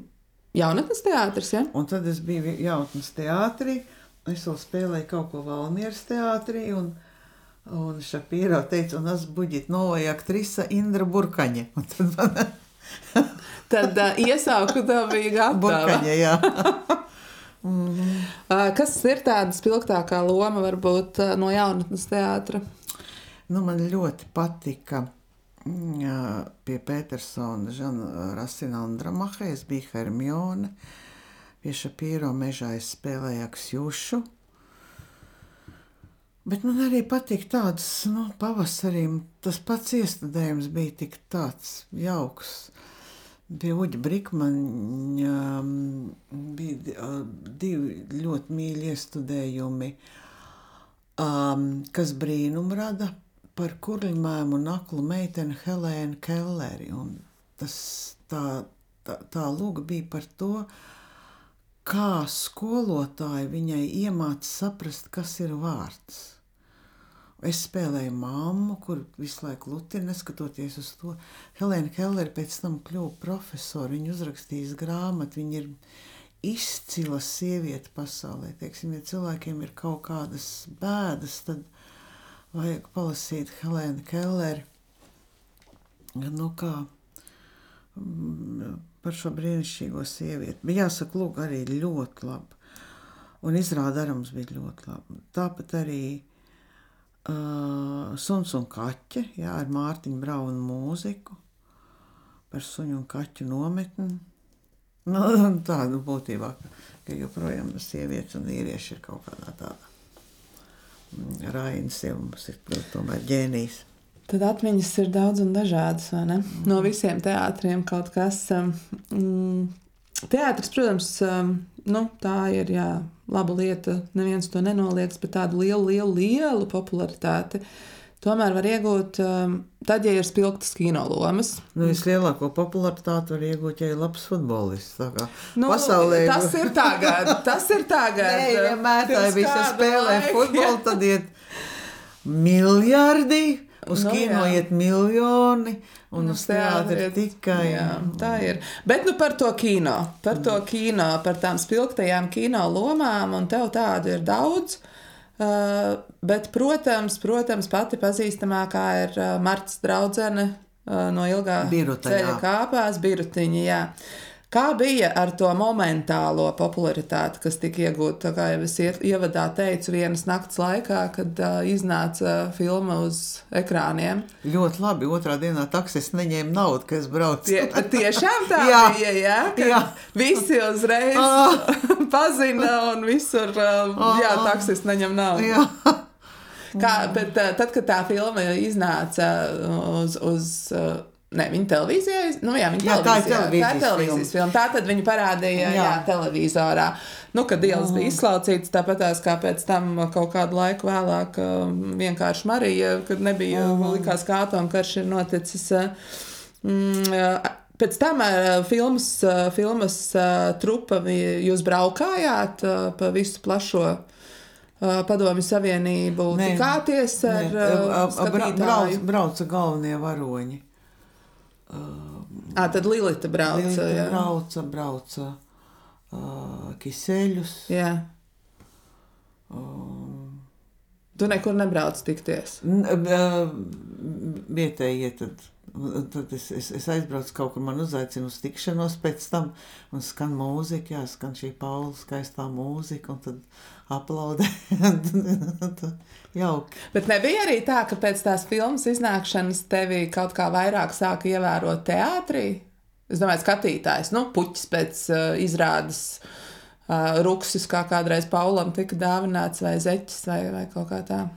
S1: jaunatnes teātris. Ja?
S2: Un tad es biju jaunatnes teātrī. Es vēl spēlēju kaut ko Valmieras teātrī. Un, un Šapīrā teica, un es buģīt novoja aktrisa Indra Burkaņa. Un tad man...
S1: tad uh, iesauku tā bija gatava.
S2: Burkaņa, jā.
S1: Mm -hmm. Kas ir tāda spilgtākā loma varbūt no jaunatnes teātra?
S2: Nu, man ļoti patika mm, pie Petersona, Žana Rasina un Dramaha. Es biju Hermione. Pie Šapīro mežā es spēlēju Aksjušu. Bet man arī patīk tāds, nu, pavasarī tas pats iestudējums bija tik tāds jauks. Pie Uģa Brīsmaņa bija divi ļoti mīļi iestudējumi, um, kas brīnumu rada par kurļmēmu un aklu meiteni Helēnu Kelleri. Un tas, tā, tā, tā lūga bija par to, kā skolotāji viņai iemāca saprast, kas ir vārds. Es spēlēju mammu, kur visu laiku lutinu, neskatoties uz to. Helēna Kellere pēc tam kļuva profesora. Viņa uzrakstīs grāmatu, viņa ir izcila sieviete pasaulē. Teiksim, ja cilvēkiem ir kaut kādas bēdas, tad vajag palasīt Helēnu Kelleri. Nu, kā mm, par šo brīnišķīgo sievieti. Bija jāsaka, lūk, arī ļoti labi. Un izrāda arī mums bija ļoti labi. Tāpat arī uh, Suns un kaķe, jā, ar Mārtiņu Braunu mūziku par suņu un kaķu nometni. Nu, tāda būtībā, ka joprojām sievietes un vīrieši ir kaut kādā tādā. Mm, Rainas jau mums ir, tomēr ģēnijs.
S1: Tad atmiņas ir daudz un dažādas, vai ne? Mm. No visiem teātriem kaut kas. Mm, teātris, protams, nu, tā ir jā, laba lieta, neviens to nenoliedz, bet tādu lielu, lielu, lielu popularitāti. Tomēr var iegūt, um, tad, ja ir spilgtas kino lomas.
S2: Nu, vislielāko popularitāti var iegūt, ja ir labs futbolists. Nu, pasaulē
S1: tas ir tagad. Tas ir tagad.
S2: Nē, vienmēr tā ir visi spēlē futbolu, tad iet miljardi, uz nu, kino jā. iet miljoni. Un uz teātra tikai. Jā,
S1: tā ir. Bet nu par to kino, par to kino, par tām spilgtajām kino lomām, un tev tādu ir daudz. Uh, bet, protams, protams, pati pazīstamākā ir uh, Marta Draudzene uh, no ilgā Biruta, ceļa jā. kāpās, Birutiņa. Jā. Kā bija ar to momentālo popularitāti, kas tika iegūta, kā jau es ievadā teicu, vienas nakts laikā, kad uh, iznāca filma uz ekrāniem?
S2: Ļoti labi. Otrā dienā taksis neņēma naudu, kad es braucu. Tie,
S1: tiešām tā jā. bija, jā? jā. Visi uzreiz ah. pazina un visur, uh, ah. jā, taksis neņem naudu. Jā. Kā, bet, tad, kad tā filma iznāca uz, uz Nē, viņa televīzijā, nu jā, viņa jā,
S2: tā ir televīzijas,
S1: tā ir televīzijas filma. Tā tad viņa parādīja jā. Jā, televizorā. Nu, kad ielas bija izslaucītas, tāpatās kā pēc tam kaut kādu laiku vēlāk um, vienkārši Marija, kad nebija uh -huh. likās kā atomkarš ir noticis. Mm, Pēc tam uh, filmas, uh, filmas trupa jūs braukājāt pa visu plašo Padomju Savienību, tikāties ar
S2: skatītāju? Brauc, brauca galvenie varoņi.
S1: À, tad Lilita brauca. Lilita
S2: brauca, brauca uh, Kiseļus.
S1: Jā. Um, tu nekur nebrauc tikties?
S2: Uh, vietējie tad Tad es, es, es aizbraucu kaut kur, man uzaicina uz tikšanos pēc tam, un skan mūzika, jā, skan šī Paula skaistā mūzika, un tad aplaudē. Jauki.
S1: Bet nebija arī tā, ka pēc tās filmas iznākšanas tevi kaut kā vairāk sāka ievērot teātrī? Es domāju, skatītājs, nu, puķis pēc uh, izrādes. Uh, ruksis, kā kādreiz Paulam tika dāvināts, vai zeķis, vai, vai kaut kā tāda.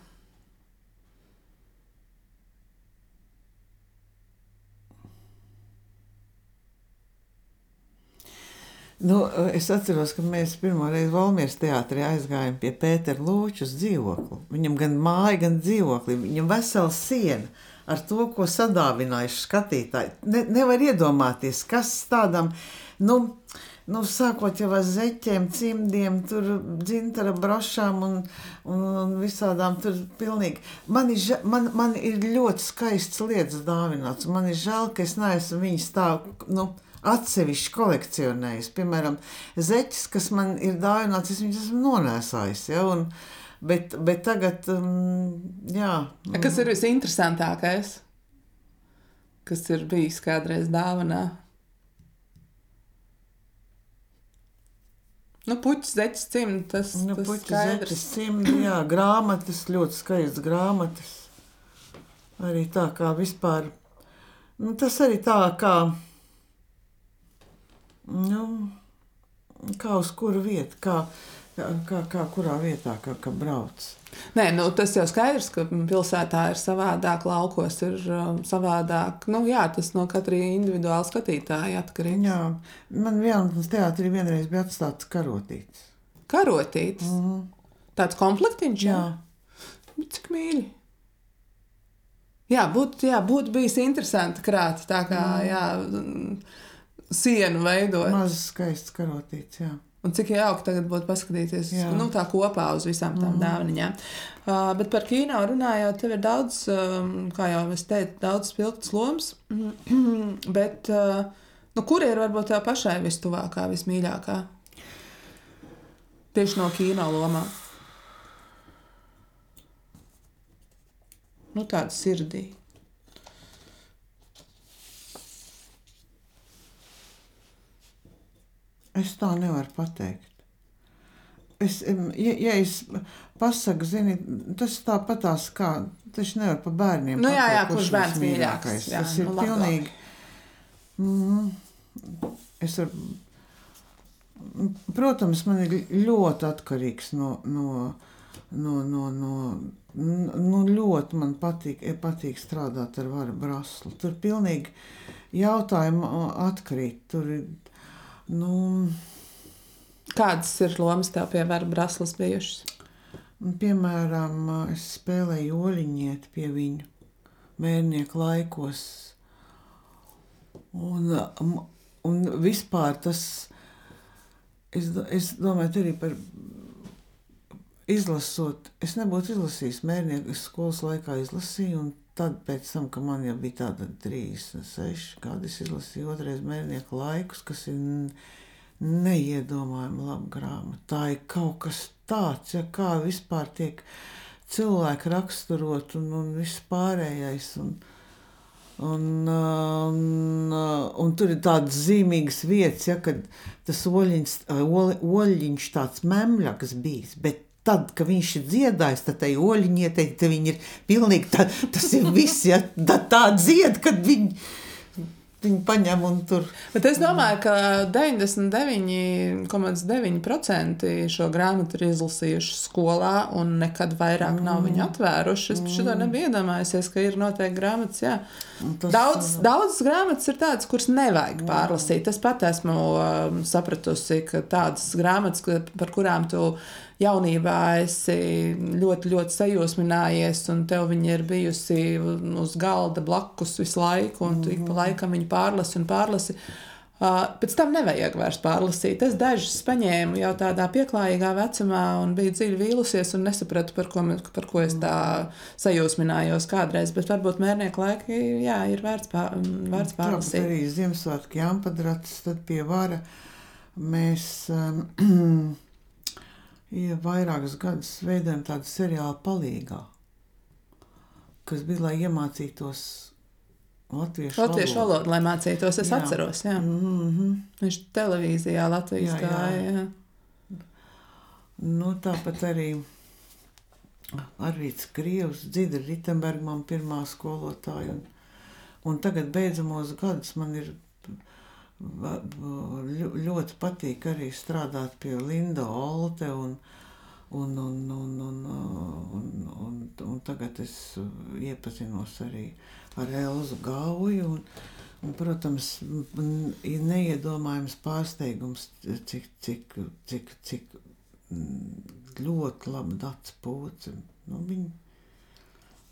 S2: Nu, es atceros, ka mēs pirmo reizi Valmieras teātrī aizgājām pie Pētera Lūča uz dzīvokli. Viņam gan māja, gan dzīvokli, viņam vesela siena ar to, ko sadāvinājuši skatītāji. Ne, nevar iedomāties, kas tādam, nu, nu, sākot jau ar zeķiem, cimdiem, tur dzintara brošām un, un, un visādām tur pilnīgi. Man ir, man, man ir ļoti skaists lietas dāvināts, man ir žēl, ka es neesmu viņas tā, nu, atsevišķi kolekcionējis. Piemēram, zeķis, kas man ir dāvināts, es viņus esmu nonēsājis. Ja, un, bet, bet tagad, um, jā.
S1: Kas ir visinteresantākais, kas ir bijis kādreiz dāvanā? Nu, puķis, zeķis, cimds, tas,
S2: nu,
S1: tas
S2: puķis, zeķis, cimds, jā, grāmatas, ļoti skaistas grāmatas. Arī tā kā vispār, nu, tas arī tā kā Nu, kā uz kuru vietu, kā, kā, kā kurā vietā, kā, kā brauc.
S1: Nē, nu, tas jau skaidrs, ka pilsētā ir savādāk, laukos ir um, savādāk. Nu, jā, tas no katra individuāla skatītāja atkarīgs.
S2: Jā, man vienā teātrī vienreiz bija atstāts karotītis.
S1: Karotītis? Mm -hmm. Tāds komplektiņš? Jā. jā. Cik mīļi. Jā, būtu būt bijis interesanti krāt tā kā, mm. jā, sienu veidot.
S2: Mazs skaists karotīts, jā.
S1: Un cik jauki tagad būtu paskatīties jā. nu, tā kopā uz visām tām mm. dāvanām. Uh, bet par kino runājot, tev ir daudz, um, kā jau es teicu, daudz spilgtas lomas. bet uh, nu, kur ir varbūt tā pašai vistuvākā, vismīļākā? Tieši no kino lomām. Nu, tāda sirdī.
S2: Es tā nevaru pateikt. Es, ja, ja es pasaku, zini, tas tāpatās kā, tas nevar pa bērniem.
S1: Nu, jā, jā, kurš bērns mīļākais. Jā,
S2: tas ir nu, pilnīgi. Mm, es ar, protams, man ir ļoti atkarīgs no, no, no, no, no nu, ļoti man patīk, patīk strādāt ar varu braslu. Tur pilnīgi jautājumi atkrīt. Tur ir Nu,
S1: Kādas ir lomas tev pie varu braslas bijušas?
S2: Piemēram, es spēlēju oļņieti pie viņu mērnieku laikos. Un, un vispār tas, es, es domāju, arī par izlasot, es nebūtu izlasījis mērnieku, es skolas laikā izlasīju, un Tad, tam, kad man jau bija tāda 36 gadi, es izlasīju otrais mērnieku laikus, kas ir neiedomājami laba grāmata. Tā ir kaut kas tāds, ja kā vispār tiek cilvēki raksturot un, un viss pārējais. Un, Un, un, un tur ir tādas zīmīgas vietas, ja, kad tas oļiņš, oļiņš tāds memļaks bijis, bet tad, kad viņš ir dziedājis, tad tai oļņietei, tad viņi ir pilnīgi, tā, tas ir viss, ja tā, tā dzied, kad viņi viņi paņem un tur.
S1: Bet es domāju, ka 99,9% šo grāmatu ir izlasījuši skolā un nekad vairāk nav mm. viņu atvēruši. Es mm. šo nebiju iedomājusies, ka ir noteikti grāmatas. Jā. Tas, daudz, uh, daudz grāmatas ir tādas, kuras nevajag pārlasīt. Es pat esmu um, sapratusi, ka tādas grāmatas, par kurām tu jaunībā esi ļoti, ļoti sajūsminājies, un tev viņa ir bijusi uz galda blakus visu laiku, un tu ik pa mhm. laikam viņu pārlasi un pārlasi. Uh, pēc tam nevajag vairs pārlasīt. Es dažus paņēmu jau tādā pieklājīgā vecumā, un biju dziļi vīlusies, un nesapratu, par ko, par ko es tā sajūsminājos kādreiz. Bet varbūt mērnieku laiki jā, ir vērts, pār, vērts pārlasīt.
S2: Tāpat arī Ziemassvētku jāmpadrats, tad pie vara mēs um, ja vairākus gadus veidojam tādu seriālu palīgā, kas bija, lai iemācītos latviešu,
S1: latviešu valodu. lai mācītos. Es jā. atceros, jā. Mm -hmm. Viņš televīzijā Latvijas jā, gāja. Jā.
S2: Nu, tāpat arī Arvīts Krievs, Dzidra Ritenberga, man pirmā skolotāja. Un, un tagad beidzamos gadus man ir ļoti patīk arī strādāt pie Linda Olte un, un, un, un, un, un, un, un tagad es iepazinos arī ar Elzu Gauju. Un, un, protams, ir neiedomājams pārsteigums, cik, cik, cik, cik ļoti labi dats pūci. Nu, viņi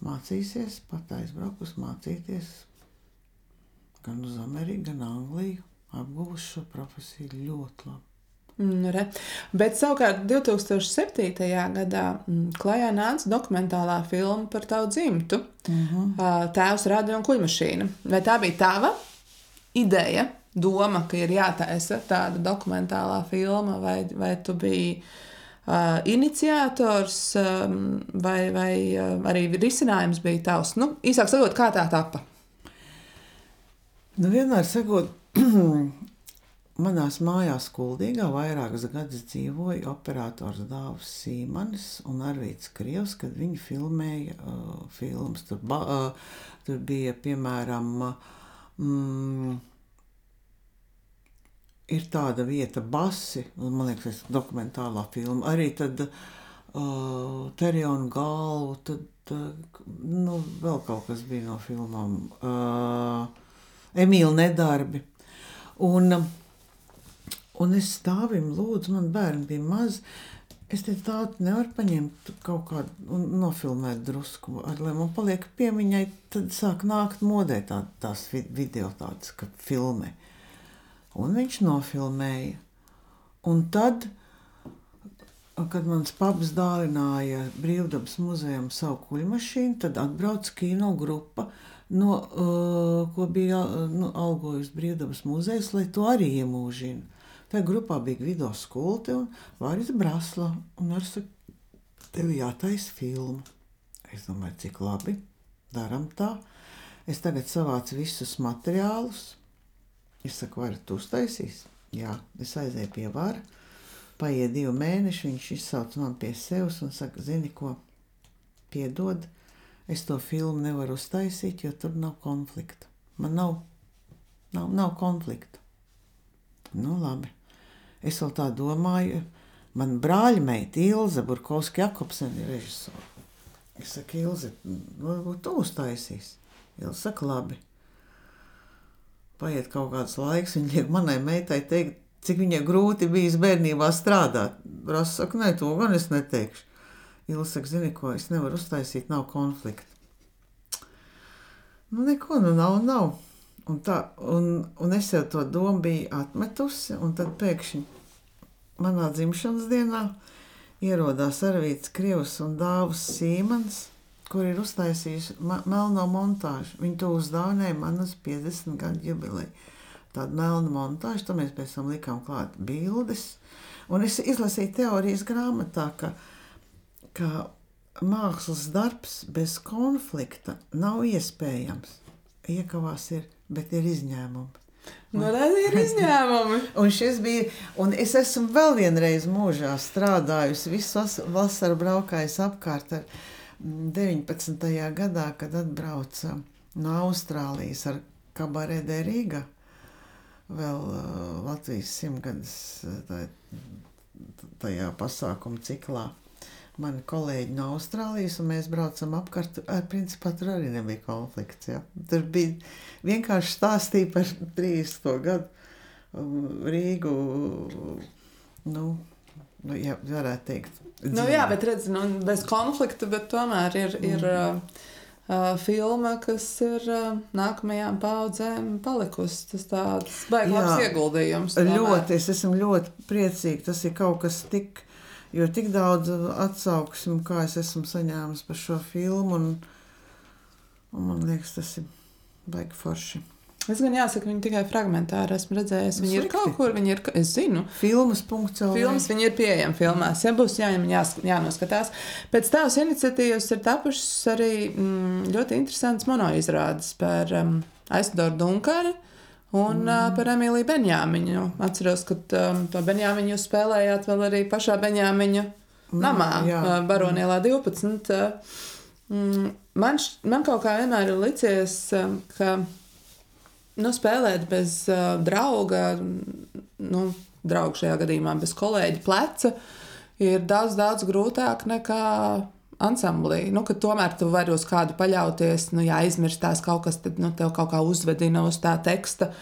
S2: mācīsies, pat aizbraukus mācīties gan uz Ameriku, gan Angliju apguvuši šo profesiju ļoti labi.
S1: Mm, re. Bet savukārt 2007. gadā mm, klajā nāca dokumentālā filma par tavu dzimtu, mm -hmm. Tēvs, radio un kuģmašīna. Vai tā bija tava ideja, doma, ka ir jātaisa tāda dokumentālā filma, vai, vai tu biji uh, iniciators, um, vai, vai uh, arī risinājums bija tavs? Nu, īsāk sakot, kā tā tapa?
S2: Nu, vienmēr sakot, Manās mājās Kuldīgā vairākus gadus dzīvoja operators Dāvs Sīmanis un Arvīts Krievs, kad viņi filmēja uh, filmas. Tur, ba, uh, tur bija, piemēram, mm, ir tāda vieta Basi, man liekas, dokumentālā filma. Arī tad uh, Terionu galvu, tad, uh, nu, vēl kaut kas bija no filmām. Uh, Emīļa nedarbi. Un, un es stāvim, lūdzu, man bērni bija mazi. Es te tādu nevaru paņemt kaut kādu un nofilmēt drusku, ar, lai man paliek piemiņai. Tad sāk nākt modē tā, tās video tādas, ka filmē. Un viņš nofilmēja. Un tad, kad mans paps dāvināja Brīvdabas muzejam savu kuļmašīnu, tad atbrauc kino grupa no, uh, ko bija uh, nu, algojusi Brīvdabas muzejs, lai to arī iemūžina. Tajā grupā bija Gvido Skulte un Vāris Brasla, un ar saka, tev jātaisa filma. Es domāju, cik labi, daram tā. Es tagad savācu visus materiālus. Es saku, varat uztaisīs? Jā, es aizēju pie vara. Paiet divi mēneši, viņš izsauc man pie sevis un saka, zini ko, piedod, es to filmu nevaru uztaisīt, jo tur nav konflikta. Man nav, nav, nav konflikta. Nu, labi. Es vēl tā domāju, man brāļa meita Ilze Burkovska Jakobsen ir režisora. Es saku, Ilze, varbūt tu uztaisīs. Ilze saka, labi. Paiet kaut kāds laiks, viņa liek manai meitai teikt, cik viņai grūti bijis bērnībā strādāt. Rasa saka, nē, to gan es neteikšu. Ilga saka, zini, ko es nevaru uztaisīt, nav konflikta. Nu, neko nu nav, nav. Un, tā, un, un es jau to domu biju atmetusi, un tad pēkšņi manā dzimšanas dienā ierodās Arvīts Krievs un Dāvs Sīmans, kur ir uztaisījuši melno montāžu. Viņi to uzdāvināja man uz 50 gadu jubileju. Tāda melna montāža, tad mēs pēc tam likām klāt bildes. Un es izlasīju teorijas grāmatā, ka ka mākslas darbs bez konflikta nav iespējams. Iekavās ir, bet ir izņēmumi.
S1: Nu, redz, ir izņēmumi.
S2: un šis bija, un es esmu vēl vienreiz mūžā strādājusi, visu vasaru braukājusi apkārt ar 19. Mm, gadā, kad atbrauca no Austrālijas ar kabaredē Rīga, vēl uh, Latvijas simtgadus tā, tajā pasākuma ciklā mani kolēģi no Austrālijas, un mēs braucam apkārt. Ar, principā tur arī nebija konflikts. Ja? Tur bija vienkārši stāstīja par 30. gadu um, Rīgu. Nu, nu, jā, varētu teikt.
S1: Dzīvi. Nu, jā, bet redz, nu, bez konflikta, bet tomēr ir. ir mm. uh, Uh, filma, kas ir uh, nākamajām paudzēm palikusi. Tas tāds baigs ieguldījums.
S2: Tomēr. Ļoti, es esmu ļoti priecīga. Tas ir kaut kas tik Jo tik daudz atsauksmu, kā es esmu saņēmis par šo filmu, un, un man liekas, tas ir baigi forši.
S1: Es gan jāsaka, viņi tikai fragmentāri esmu redzējis. Viņi Slikti. ir kaut kur, viņi ir, es zinu.
S2: Filmas punkts.
S1: Filmas viņi ir pieejami filmās. Ja būs jāņem, jās, jānoskatās. Pēc tavas iniciatīvas ir tapušas arī mm, ļoti interesants monoizrādes par um, Aizdoru Dunkānu. Un mm. uh, par Emīliju Benjāmiņu. Atceros, ka um, to Benjāmiņu spēlējāt vēl arī pašā Benjāmiņa mm, namā, uh, Baronielā 12. Uh, man, man kaut kā vienmēr ir licies, uh, ka nu, spēlēt bez uh, drauga, nu, drauga šajā gadījumā bez kolēģa pleca, ir daudz, daudz grūtāk nekā ansamblī. Nu, tomēr tu vari uz kādu paļauties, nu, ja aizmirstās kaut kas, tad nu, tev kaut kā uzvedina uz tā teksta.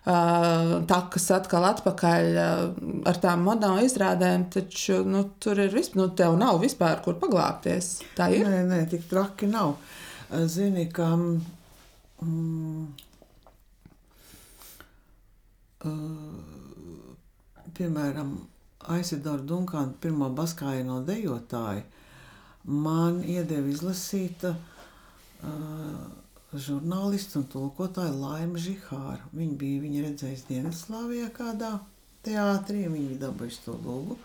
S1: Uh, takas atkal atpakaļ uh, ar tām monētu izrādēm, taču nu, tur ir vispār, nu, tev nav vispār kur paglāpties. Tā ir.
S2: Nē, nē, tik traki nav. Zini, ka mm, Uh, piemēram, Aizidora Dunkāna pirmo baskājienu no dejotāja, man iedeva izlasīt uh, žurnālistu un tulkotāju Laima Žihāra. Viņa bija viņa redzējusi Dienvidslāvijā kādā teātrī, viņa bija dabūjusi to lūgu.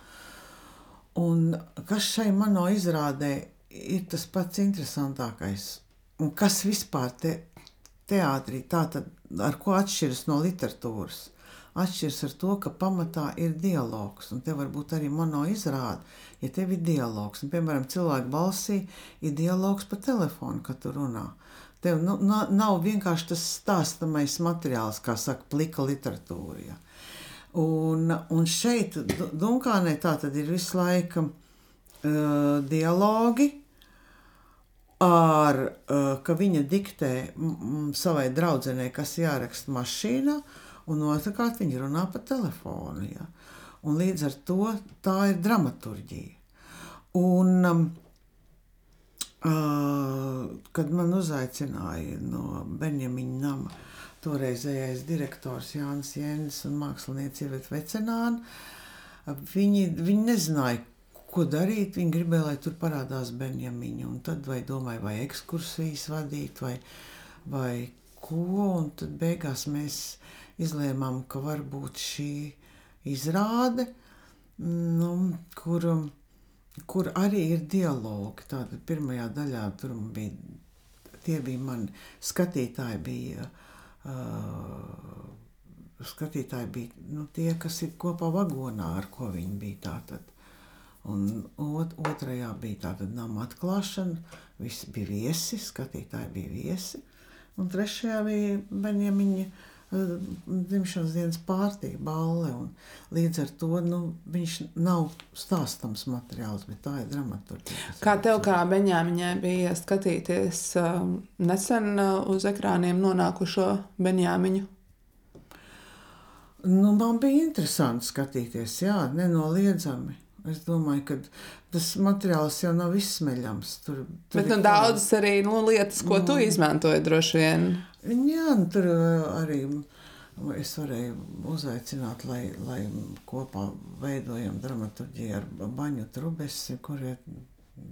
S2: Un kas šai manā izrādē ir tas pats interesantākais? Un kas vispār te, teātrī tā tad ar ko atšķiras no literatūras? Atšķiras ar to, ka pamatā ir dialogs. Un te var būt arī mono izrāde, ja tev ir dialogs. Un, piemēram, cilvēku balsī ir dialogs pa telefonu, kad tu runā. Tev nu, nav vienkārši tas stāstamais materiāls, kā saka, plika literatūra. Ja. Un, un šeit, Dunkānē, tā tad ir visu laiku uh, dialogi, ar, uh, ka viņa diktē savai draudzenei, kas jāraksta mašīnā, un otrkārt viņi runā pa telefonu. Ja? Un līdz ar to tā ir dramaturģija. Un, um, uh, kad man uzaicināja no Benjamina nama toreizējais direktors Jānis Jēnis un mākslinieci Iveta Vecenāna, viņi, viņi nezināja, ko darīt. Viņi gribēja, lai tur parādās Benjamīņa. Tad vai domāja, vai ekskursijas vadīt, vai, vai ko. Un tad beigās mēs izlēmām, ka varbūt šī izrāde, nu, kur, kur arī ir dialogi. Tātad pirmajā daļā tur bija, tie bija mani skatītāji, bija, uh, skatītāji bija nu, tie, kas ir kopā vagonā, ar ko viņi bija tātad. Un ot, otrajā bija tāda nama atklāšana, visi bija viesi, skatītāji bija viesi. Un trešajā bija Benjamiņa dzimšanas dienas pārtīk, balle. Līdz ar to nu, viņš nav stāstams materiāls, bet tā ir dramaturgija.
S1: Kā tev, kā Beņāmiņai, bija skatīties um, nesen uh, uz ekrāniem nonākušo Beņāmiņu?
S2: Nu, man bija interesanti skatīties, jā, nenoliedzami. Es domāju, ka tas materiāls jau nav izsmeļams. Tur,
S1: tur Bet nu, daudzas arī nu, lietas, ko tu mm. izmantoji droši vien.
S2: Jā, nu, tur uh, arī es varēju uzaicināt, lai, lai kopā veidojam dramaturgiju ar Baņu Trubesi, kur ir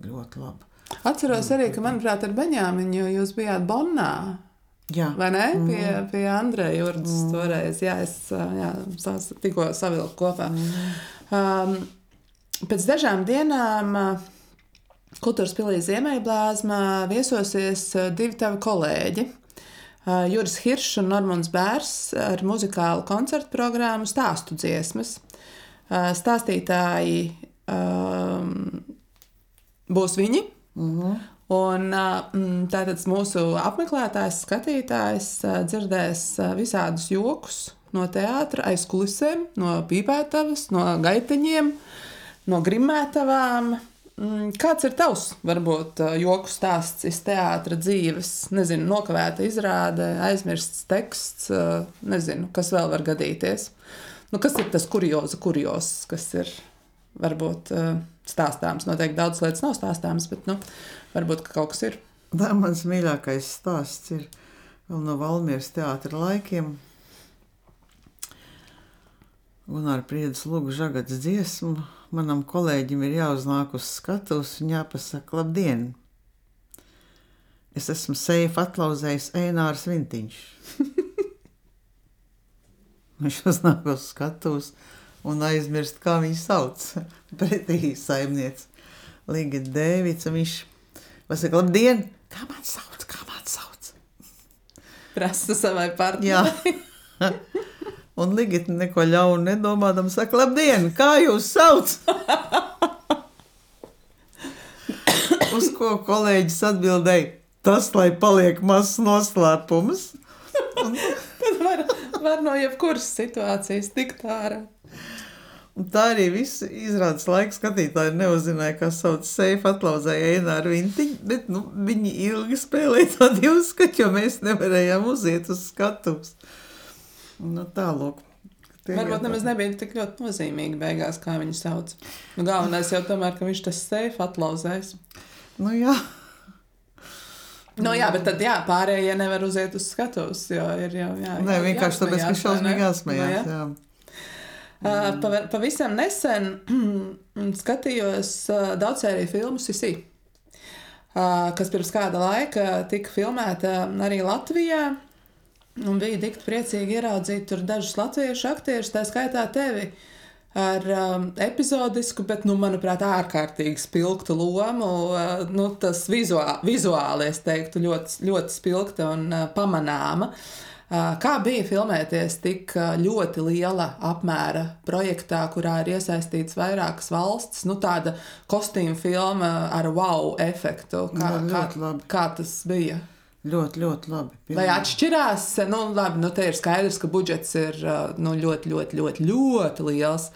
S2: ļoti labi.
S1: Atceros arī, ka, manuprāt, ar Beņāmiņu jūs bijāt Bonnā.
S2: Jā.
S1: Vai ne? Mm. Pie, pie Andreja Jurdas mm. toreiz. Jā, es jā, tikko savilku kopā. Mm. Um, pēc dažām dienām Kultūras pilī Ziemeļblāzmā viesosies divi tavi kolēģi. Juris Hiršs un Normons Bērs ar muzikālu koncertu programmu stāstu dziesmas. Stāstītāji um, būs viņi. Mm -hmm. Un tātad mūsu apmeklētājs, skatītājs dzirdēs visādus jokus no teātra aizkulisēm, no pīpētavas, no gaiteņiem, no grimētavām. Mm, kāds ir tavs, varbūt, joku stāsts iz teātra dzīves? Nezinu, nokavēta izrāde, aizmirsts teksts, nezinu, kas vēl var gadīties. Nu, kas ir tas kurioza, kurios, kas ir varbūt stāstāms? Noteikti daudz lietas nav stāstāmas, bet nu, varbūt ka kaut kas ir.
S2: Tā mans mīļākais stāsts ir vēl no Valmieras teātra laikiem. Un ar priedes lūgu žagats dziesmu manam kolēģim ir jāuznāk uz skatuves un jāpasaka labdien! Es esmu seifa atlauzējis Einārs Vintiņš. Viņš uznāk uz skatuves un aizmirst, kā viņu sauc. Pretī saimniece Līga Dēvica. Viņš pasaka, labdien, kā man sauc, kā man sauc?
S1: Prasa savai partnerim.
S2: un Ligita neko ļaunu nedomādam saka, labdien, kā jūs sauc? Uz ko kolēģis atbildēja, tas, lai paliek mazs noslēpums.
S1: Un... Tad var, var no jebkuras situācijas tikt ārā.
S2: Un tā arī viss izrādās laika skatītāji neuzzināja, kas sauc seifu atlauzēja Eināru Vintiņu, bet nu, viņi ilgi spēlēja to divu skatu, jo mēs nevarējām uziet uz skatuves. Nu, tālūk.
S1: Varbūt nemaz nebija tik ļoti nozīmīgi beigās, kā viņu sauc. Nu, galvenais jau tomēr, ka viņš tas seifu atlauzēs.
S2: Nu jā.
S1: Nu, jā, bet tad jā, pārējie nevar uziet uz skatuves, jo ir jau jā.
S2: Nē, vienkārši tāpēc, ka šausmīgi jāsmējās. Nu, jā. jā.
S1: Mm. Pavisam nesen skatījos daudzsēriju filmu Sisi, kas pirms kāda laika tika filmēta arī Latvijā. Un bija tik priecīgi ieraudzīt tur dažus latviešu aktierus, tā skaitā tevi, ar um, epizodisku, bet, nu, manuprāt, ārkārtīgi spilgtu lomu. Uh, nu, tas vizuāli, vizuāli, es teiktu, ļoti, ļoti spilgta un uh, pamanāma. Uh, Kā bija filmēties tik ļoti liela apmēra projektā, kurā ir iesaistīts vairākas valstis? Nu, tāda kostīma filma ar wow efektu. Kā,
S2: no,
S1: kā,
S2: labi.
S1: kā tas bija?
S2: Ļoti, ļoti labi.
S1: Pilnīgi. Vai atšķirās? Nu, labi, nu, te ir skaidrs, ka budžets ir nu, ļoti, ļoti, ļoti, ļoti liels.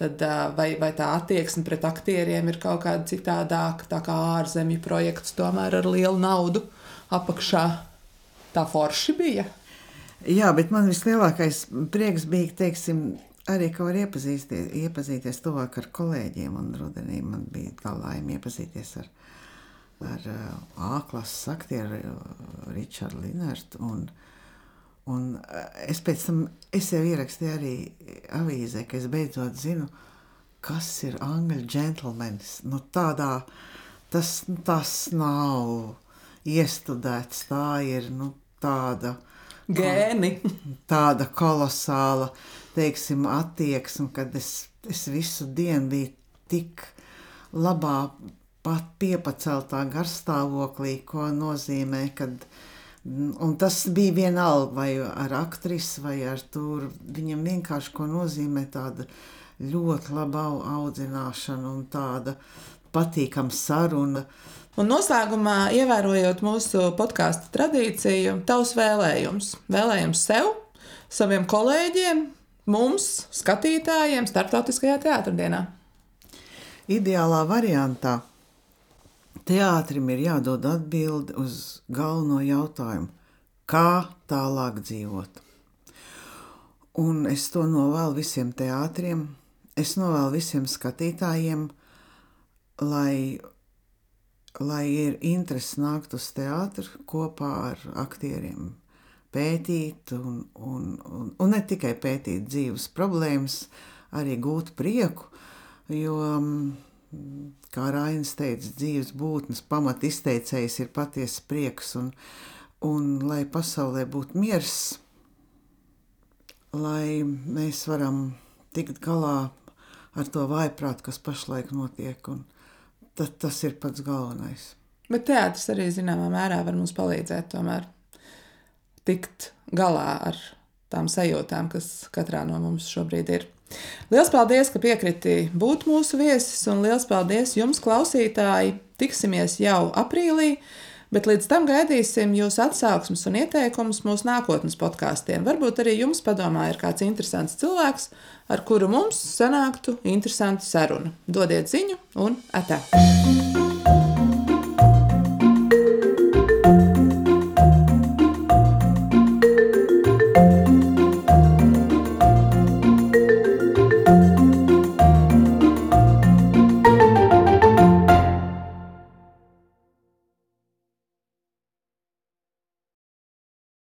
S1: Tad, vai, vai tā attieksme pret aktieriem ir kaut kāda citādāka, tā kā ārzemju projekts, tomēr ar lielu naudu apakšā? Tā forši bija.
S2: Jā, bet man vislielākais prieks bija, teiksim, arī, ka var iepazīties, iepazīties tuvāk ar kolēģiem. Un rudenī man bija tā laime iepazīties ar, ar uh, A-klases aktieru uh, Richardu Linertu. Un, un uh, es pēc tam, es jau ierakstīju arī avīzē, ka es beidzot zinu, kas ir angļu džentlmenis. Nu, tādā, tas, tas nav iestudēts, tā ir nu, tāda
S1: gēni.
S2: Tāda kolosāla teiksim, attieksme, kad es, es visu dienu biju tik labā, pat piepaceltā garstāvoklī, ko nozīmē, kad Un tas bija vienalga, vai ar aktrisi, vai ar tur. Viņam vienkārši ko nozīmē tāda ļoti laba audzināšana un tāda patīkama saruna.
S1: Un noslēgumā, ievērojot mūsu podkāstu tradīciju, tavs vēlējums, vēlējums sev, saviem kolēģiem, mums, skatītājiem, starptautiskajā teātrdienā.
S2: Ideālā variantā teātrim ir jādod atbildi uz galveno jautājumu, kā tālāk dzīvot. Un es to novēlu visiem teātriem, es novēlu visiem skatītājiem, lai lai ir interesi nākt uz teātru kopā ar aktieriem, pētīt, un, un, un, un ne tikai pētīt dzīves problēmas, arī gūt prieku. Jo, mm, kā Rainis teica, dzīves būtnes pamat izteicējs ir patiesa prieks, un, un lai pasaulē būtu miers, lai mēs varam tikt galā ar to vaiprātu, kas pašlaik notiek. Un, tas, tas ir pats galvenais.
S1: Bet teātris arī zināmā mērā var mums palīdzēt tomēr tikt galā ar tām sajūtām, kas katrā no mums šobrīd ir. Lielas paldies, ka piekriti būt mūsu viesis, un liels paldies jums, klausītāji! Tiksimies jau aprīlī, bet līdz tam gaidīsim jūsu atsauksmes un ieteikumus mūsu nākotnes podkāstiem. Varbūt arī jums padomā ir kāds interesants cilvēks, ar kuru mums sanāktu interesanta saruna. Dodiet ziņu un atā!